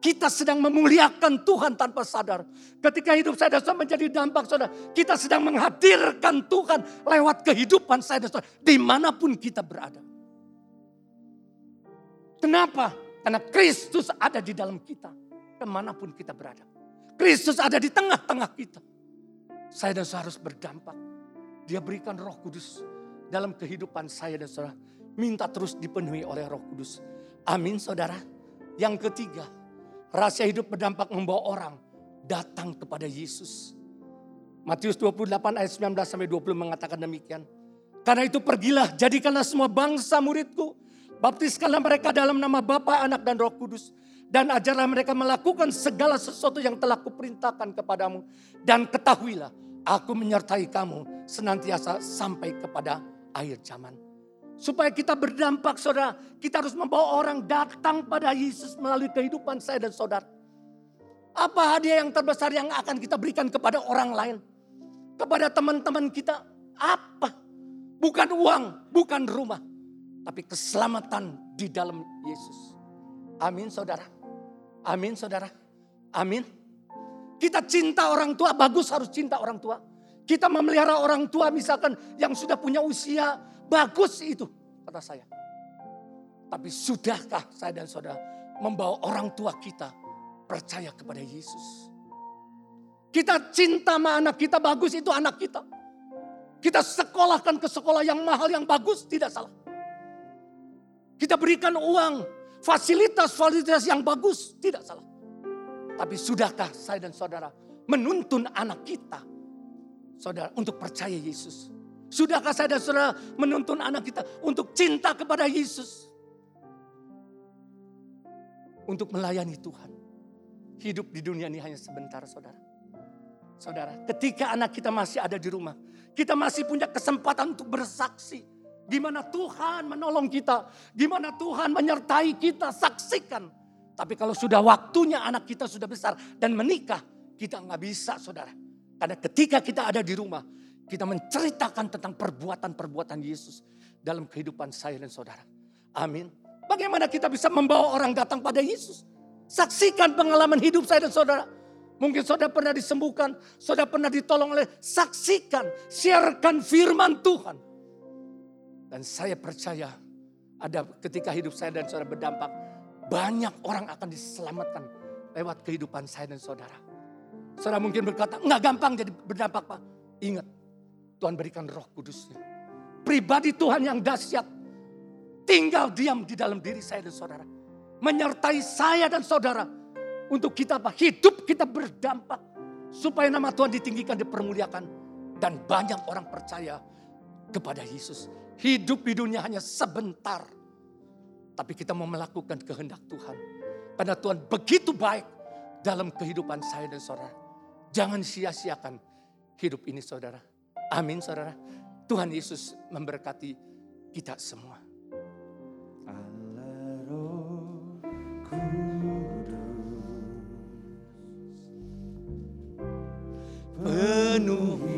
kita sedang memuliakan Tuhan tanpa sadar. Ketika hidup saya dan saudara menjadi dampak saudara. Kita sedang menghadirkan Tuhan lewat kehidupan saya dan saudara. Di mana pun kita berada. Kenapa? Karena Kristus ada di dalam kita. Ke mana pun kita berada. Kristus ada di tengah-tengah kita. Saya dan saudara harus berdampak. Dia berikan roh kudus dalam kehidupan saya dan saudara. Minta terus dipenuhi oleh roh kudus. Amin saudara. Yang ketiga, Rahasia hidup berdampak membawa orang datang kepada Yesus. Matius 28 ayat 19 sampai 20 mengatakan demikian. Karena itu pergilah, jadikanlah semua bangsa muridku. Baptiskanlah mereka dalam nama Bapa, Anak, dan Roh Kudus. Dan ajarlah mereka melakukan segala sesuatu yang telah kuperintahkan kepadamu. Dan ketahuilah, aku menyertai kamu senantiasa sampai kepada akhir zaman. Supaya kita berdampak saudara. Kita harus membawa orang datang pada Yesus melalui kehidupan saya dan saudara. Apa hadiah yang terbesar yang akan kita berikan kepada orang lain? Kepada teman-teman kita. Apa? Bukan uang, bukan rumah. Tapi keselamatan di dalam Yesus. Amin saudara. Amin saudara. Amin. Kita cinta orang tua, bagus harus cinta orang tua. Kita memelihara orang tua misalkan yang sudah punya usia Bagus itu, kata saya. Tapi sudahkah saya dan saudara membawa orang tua kita percaya kepada Yesus? Kita cinta sama anak kita, bagus itu anak kita. Kita sekolahkan ke sekolah yang mahal, yang bagus, tidak salah. Kita berikan uang, fasilitas-fasilitas yang bagus, tidak salah. Tapi sudahkah saya dan saudara menuntun anak kita, saudara, untuk percaya Yesus? Sudahkah saya dan saudara menuntun anak kita untuk cinta kepada Yesus? Untuk melayani Tuhan. Hidup di dunia ini hanya sebentar saudara. Saudara, ketika anak kita masih ada di rumah. Kita masih punya kesempatan untuk bersaksi. Di mana Tuhan menolong kita. Di mana Tuhan menyertai kita. Saksikan. Tapi kalau sudah waktunya anak kita sudah besar dan menikah. Kita nggak bisa saudara. Karena ketika kita ada di rumah kita menceritakan tentang perbuatan-perbuatan Yesus dalam kehidupan saya dan saudara. Amin. Bagaimana kita bisa membawa orang datang pada Yesus? Saksikan pengalaman hidup saya dan saudara. Mungkin saudara pernah disembuhkan, saudara pernah ditolong oleh saksikan, siarkan firman Tuhan. Dan saya percaya ada ketika hidup saya dan saudara berdampak, banyak orang akan diselamatkan lewat kehidupan saya dan saudara. Saudara mungkin berkata, enggak gampang jadi berdampak Pak. Ingat, Tuhan berikan roh kudusnya. Pribadi Tuhan yang dahsyat. Tinggal diam di dalam diri saya dan saudara. Menyertai saya dan saudara. Untuk kita apa? Hidup kita berdampak. Supaya nama Tuhan ditinggikan, dipermuliakan. Dan banyak orang percaya kepada Yesus. Hidup di dunia hanya sebentar. Tapi kita mau melakukan kehendak Tuhan. Karena Tuhan begitu baik dalam kehidupan saya dan saudara. Jangan sia-siakan hidup ini saudara. Amin saudara. Tuhan Yesus memberkati kita semua. Allah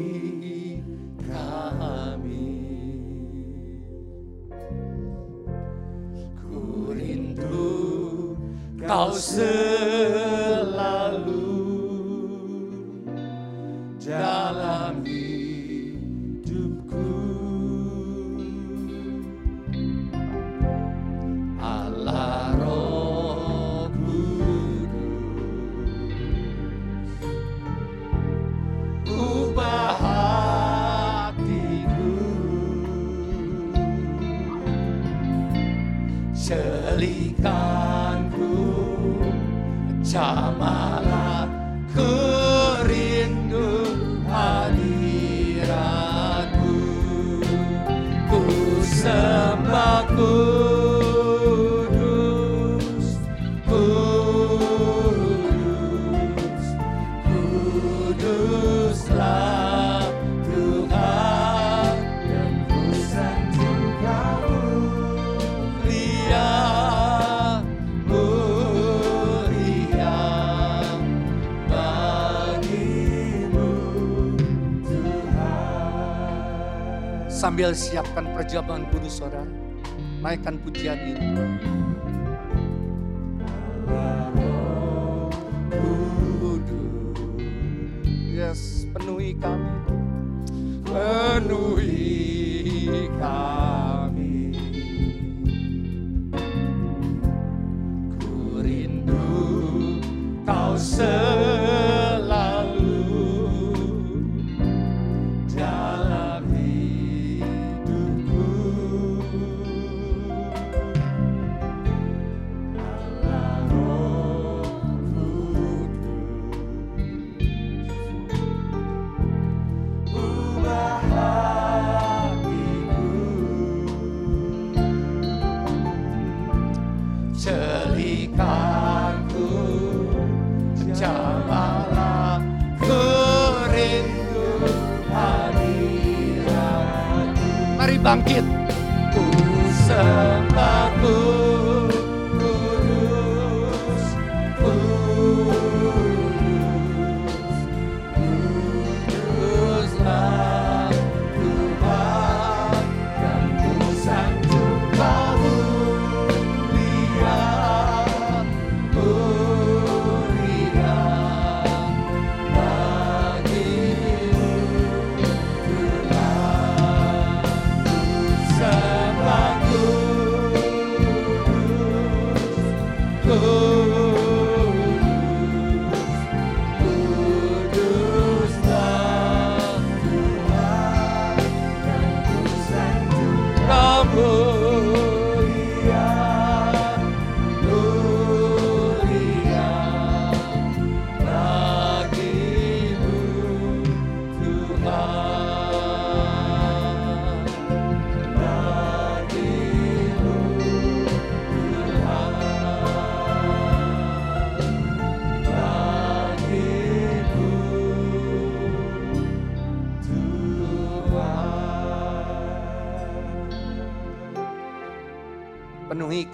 kau selalu Sambil siapkan perjamuan kudus saudara. Naikkan pujian ini. Yes, penuhi kami. Penuhi kami. Ku rindu kau selalu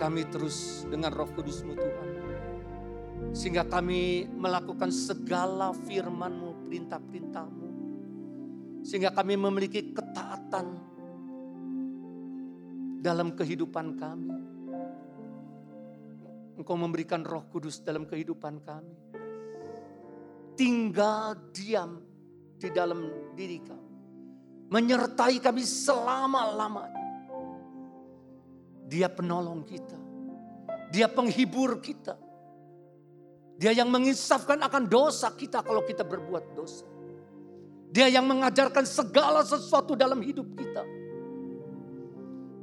kami terus dengan roh kudusmu Tuhan. Sehingga kami melakukan segala firman-Mu, perintah-perintah-Mu. Sehingga kami memiliki ketaatan dalam kehidupan kami. Engkau memberikan roh kudus dalam kehidupan kami. Tinggal diam di dalam diri kami. Menyertai kami selama-lamanya. Dia penolong kita. Dia penghibur kita. Dia yang mengisafkan akan dosa kita kalau kita berbuat dosa. Dia yang mengajarkan segala sesuatu dalam hidup kita.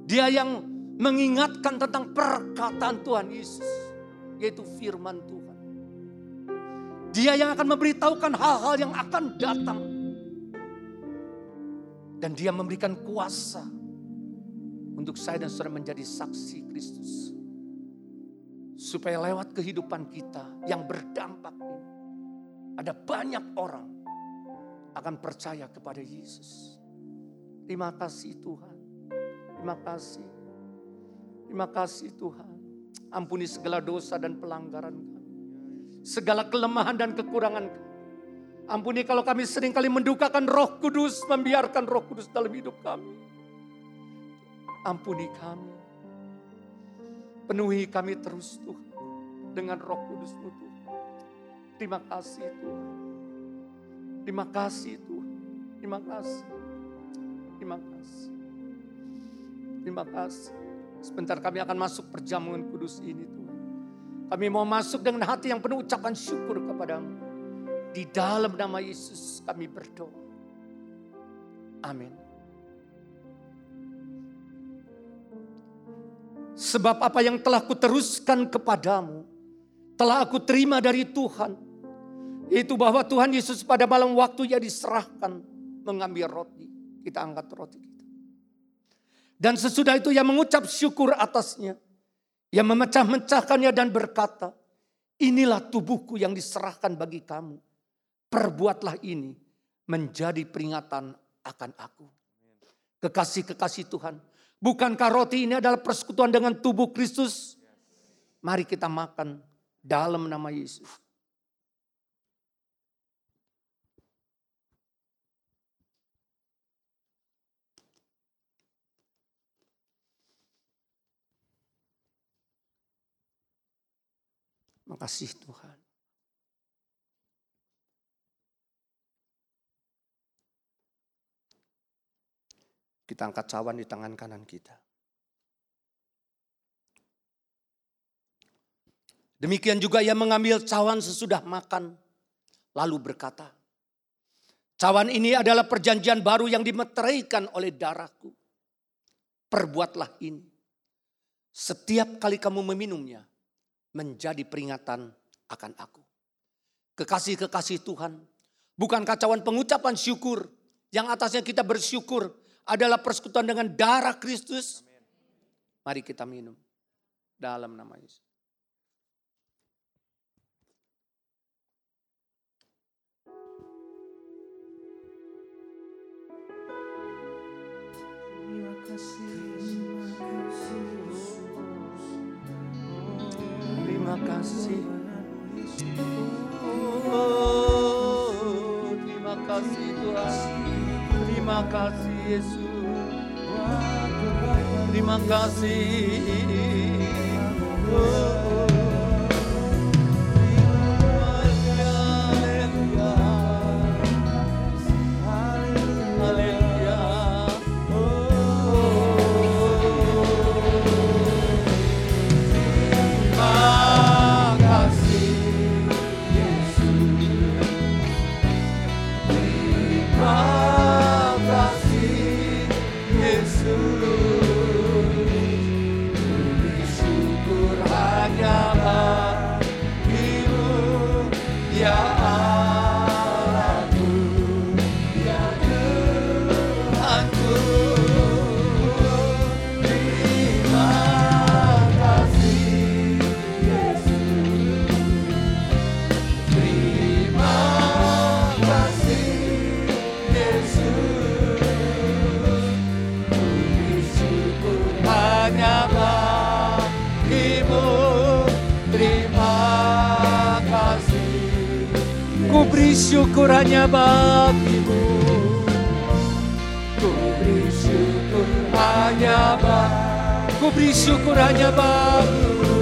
Dia yang mengingatkan tentang perkataan Tuhan Yesus, yaitu firman Tuhan. Dia yang akan memberitahukan hal-hal yang akan datang. Dan dia memberikan kuasa untuk saya dan saudara menjadi saksi Kristus. Supaya lewat kehidupan kita yang berdampak ini, ada banyak orang akan percaya kepada Yesus. Terima kasih Tuhan. Terima kasih. Terima kasih Tuhan. Ampuni segala dosa dan pelanggaran kami. Segala kelemahan dan kekurangan kami. Ampuni kalau kami sering kali mendukakan roh kudus, membiarkan roh kudus dalam hidup kami. Ampuni kami. Penuhi kami terus Tuhan. Dengan roh kudus-Mu Tuhan. Terima kasih Tuhan. Terima kasih Tuhan. Terima kasih. Terima kasih. Terima kasih. Sebentar kami akan masuk perjamuan kudus ini Tuhan. Kami mau masuk dengan hati yang penuh ucapan syukur kepadamu. Di dalam nama Yesus kami berdoa. Amin. Sebab apa yang telah kuteruskan kepadamu, telah aku terima dari Tuhan. Itu bahwa Tuhan Yesus pada malam waktu ia diserahkan mengambil roti. Kita angkat roti kita. Dan sesudah itu ia mengucap syukur atasnya. Ia memecah-mecahkannya dan berkata, inilah tubuhku yang diserahkan bagi kamu. Perbuatlah ini menjadi peringatan akan aku. Kekasih-kekasih Tuhan. Bukankah roti ini adalah persekutuan dengan tubuh Kristus? Mari kita makan dalam nama Yesus. Makasih Tuhan. Kita angkat cawan di tangan kanan kita. Demikian juga ia mengambil cawan sesudah makan. Lalu berkata, cawan ini adalah perjanjian baru yang dimeteraikan oleh darahku. Perbuatlah ini. Setiap kali kamu meminumnya, menjadi peringatan akan aku. Kekasih-kekasih Tuhan, bukan kacauan pengucapan syukur yang atasnya kita bersyukur adalah persekutuan dengan darah Kristus. Mari kita minum dalam nama Yesus. Terima kasih. Terima kasih. Oh, terima kasih Tuhan. Terima kasih Yesus. Terima kasih. Oh. Haleluya. Bagimu. Terima kasih. Ku beri syukur hanya bagimu. Ku beri syukur hanya bagimu. Ku beri syukur hanya bagimu.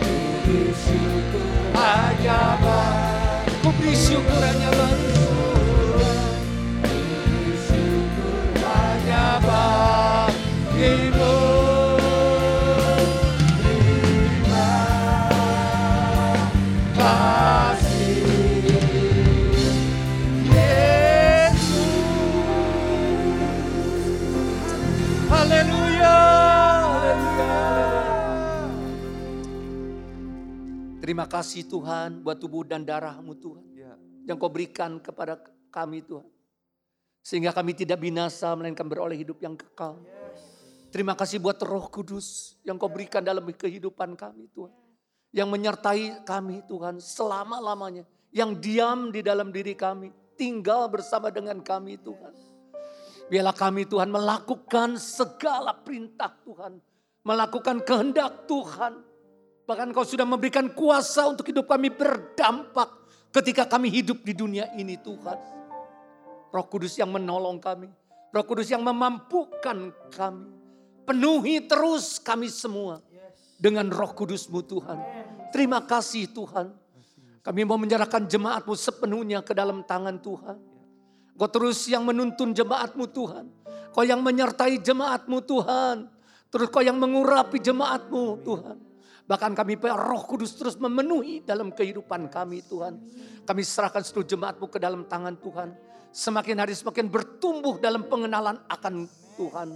Ku beri syukur hanya bagimu. Ku beri syukur hanya bagimu. Kasih Tuhan buat tubuh dan darahmu Tuhan. Ya, Yang kau berikan kepada kami Tuhan. Sehingga kami tidak binasa melainkan beroleh hidup yang kekal. Terima kasih buat roh kudus yang kau berikan dalam kehidupan kami Tuhan. Yang menyertai kami Tuhan selama-lamanya. Yang diam di dalam diri kami. Tinggal bersama dengan kami Tuhan. Biarlah kami Tuhan melakukan segala perintah Tuhan. Melakukan kehendak Tuhan. Bahkan kau sudah memberikan kuasa untuk hidup kami berdampak ketika kami hidup di dunia ini Tuhan. Roh Kudus yang menolong kami. Roh Kudus yang memampukan kami. Penuhi terus kami semua dengan roh kudusmu Tuhan. Terima kasih Tuhan. Kami mau menyerahkan jemaatmu sepenuhnya ke dalam tangan Tuhan. Kau terus yang menuntun jemaatmu Tuhan. Kau yang menyertai jemaatmu Tuhan. Terus kau yang mengurapi jemaatmu Tuhan. Bahkan kami roh kudus terus memenuhi dalam kehidupan kami Tuhan. Kami serahkan seluruh jemaatmu ke dalam tangan Tuhan. Semakin hari semakin bertumbuh dalam pengenalan akan Tuhan.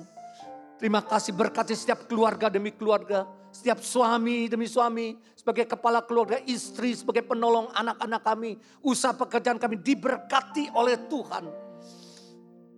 Terima kasih berkati setiap keluarga demi keluarga. Setiap suami demi suami. Sebagai kepala keluarga istri. Sebagai penolong anak-anak kami. Usaha pekerjaan kami diberkati oleh Tuhan.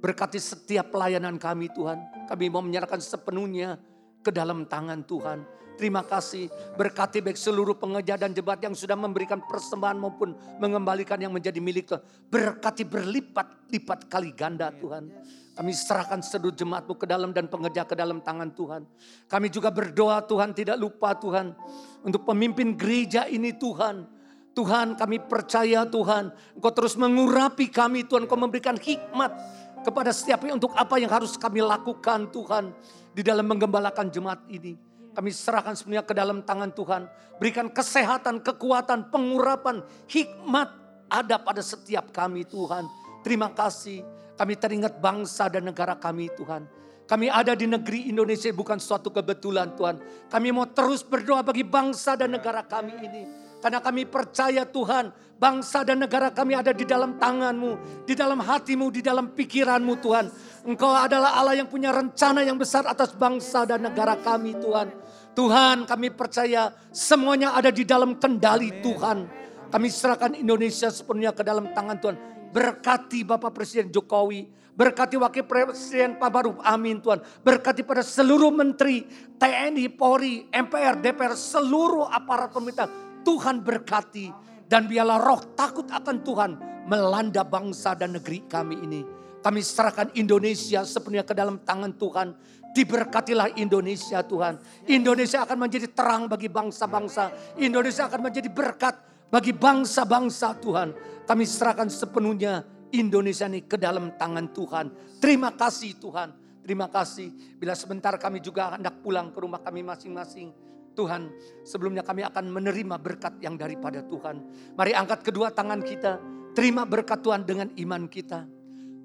Berkati setiap pelayanan kami Tuhan. Kami mau menyerahkan sepenuhnya ke dalam tangan Tuhan. Terima kasih berkati baik seluruh pengejar dan jemaat yang sudah memberikan persembahan maupun mengembalikan yang menjadi milik Tuhan. Berkati berlipat-lipat kali ganda Tuhan. Kami serahkan seluruh jemaatmu ke dalam dan pengerja ke dalam tangan Tuhan. Kami juga berdoa Tuhan tidak lupa Tuhan. Untuk pemimpin gereja ini Tuhan. Tuhan kami percaya Tuhan. Engkau terus mengurapi kami Tuhan. Engkau memberikan hikmat kepada setiap untuk apa yang harus kami lakukan Tuhan. Di dalam menggembalakan jemaat ini. Kami serahkan semuanya ke dalam tangan Tuhan. Berikan kesehatan, kekuatan, pengurapan, hikmat ada pada setiap kami Tuhan. Terima kasih. Kami teringat bangsa dan negara kami Tuhan. Kami ada di negeri Indonesia bukan suatu kebetulan Tuhan. Kami mau terus berdoa bagi bangsa dan negara kami ini. Karena kami percaya Tuhan, bangsa dan negara kami ada di dalam tanganmu, di dalam hatimu, di dalam pikiranmu Tuhan. Engkau adalah Allah yang punya rencana yang besar atas bangsa dan negara kami Tuhan. Tuhan kami percaya semuanya ada di dalam kendali Tuhan. Kami serahkan Indonesia sepenuhnya ke dalam tangan Tuhan. Berkati Bapak Presiden Jokowi, Berkati Wakil Presiden Pak Maruf Amin Tuhan. Berkati pada seluruh menteri, TNI, Polri, MPR, DPR, seluruh aparat pemerintah. Tuhan berkati. Dan biarlah roh takut akan Tuhan melanda bangsa dan negeri kami ini. Kami serahkan Indonesia sepenuhnya ke dalam tangan Tuhan. Diberkatilah Indonesia Tuhan. Indonesia akan menjadi terang bagi bangsa-bangsa. Indonesia akan menjadi berkat bagi bangsa-bangsa Tuhan. Kami serahkan sepenuhnya Indonesia ini ke dalam tangan Tuhan. Terima kasih Tuhan. Terima kasih. Bila sebentar kami juga hendak pulang ke rumah kami masing-masing. Tuhan, sebelumnya kami akan menerima berkat yang daripada Tuhan. Mari angkat kedua tangan kita. Terima berkat Tuhan dengan iman kita.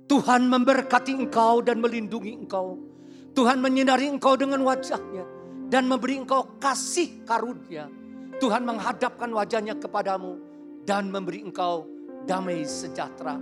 Tuhan memberkati engkau dan melindungi engkau. Tuhan menyinari engkau dengan wajahnya. Dan memberi engkau kasih karunia. Tuhan menghadapkan wajahnya kepadamu. Dan memberi engkau damai sejahtera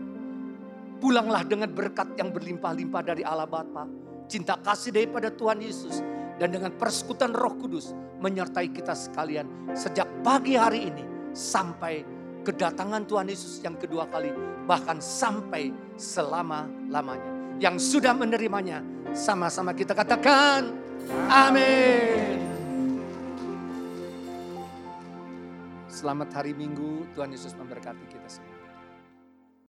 Pulanglah dengan berkat yang berlimpah-limpah dari Allah Bapa. Cinta kasih daripada Tuhan Yesus. Dan dengan persekutuan roh kudus menyertai kita sekalian. Sejak pagi hari ini sampai kedatangan Tuhan Yesus yang kedua kali. Bahkan sampai selama-lamanya. Yang sudah menerimanya sama-sama kita katakan amin. Selamat hari Minggu, Tuhan Yesus memberkati kita semua.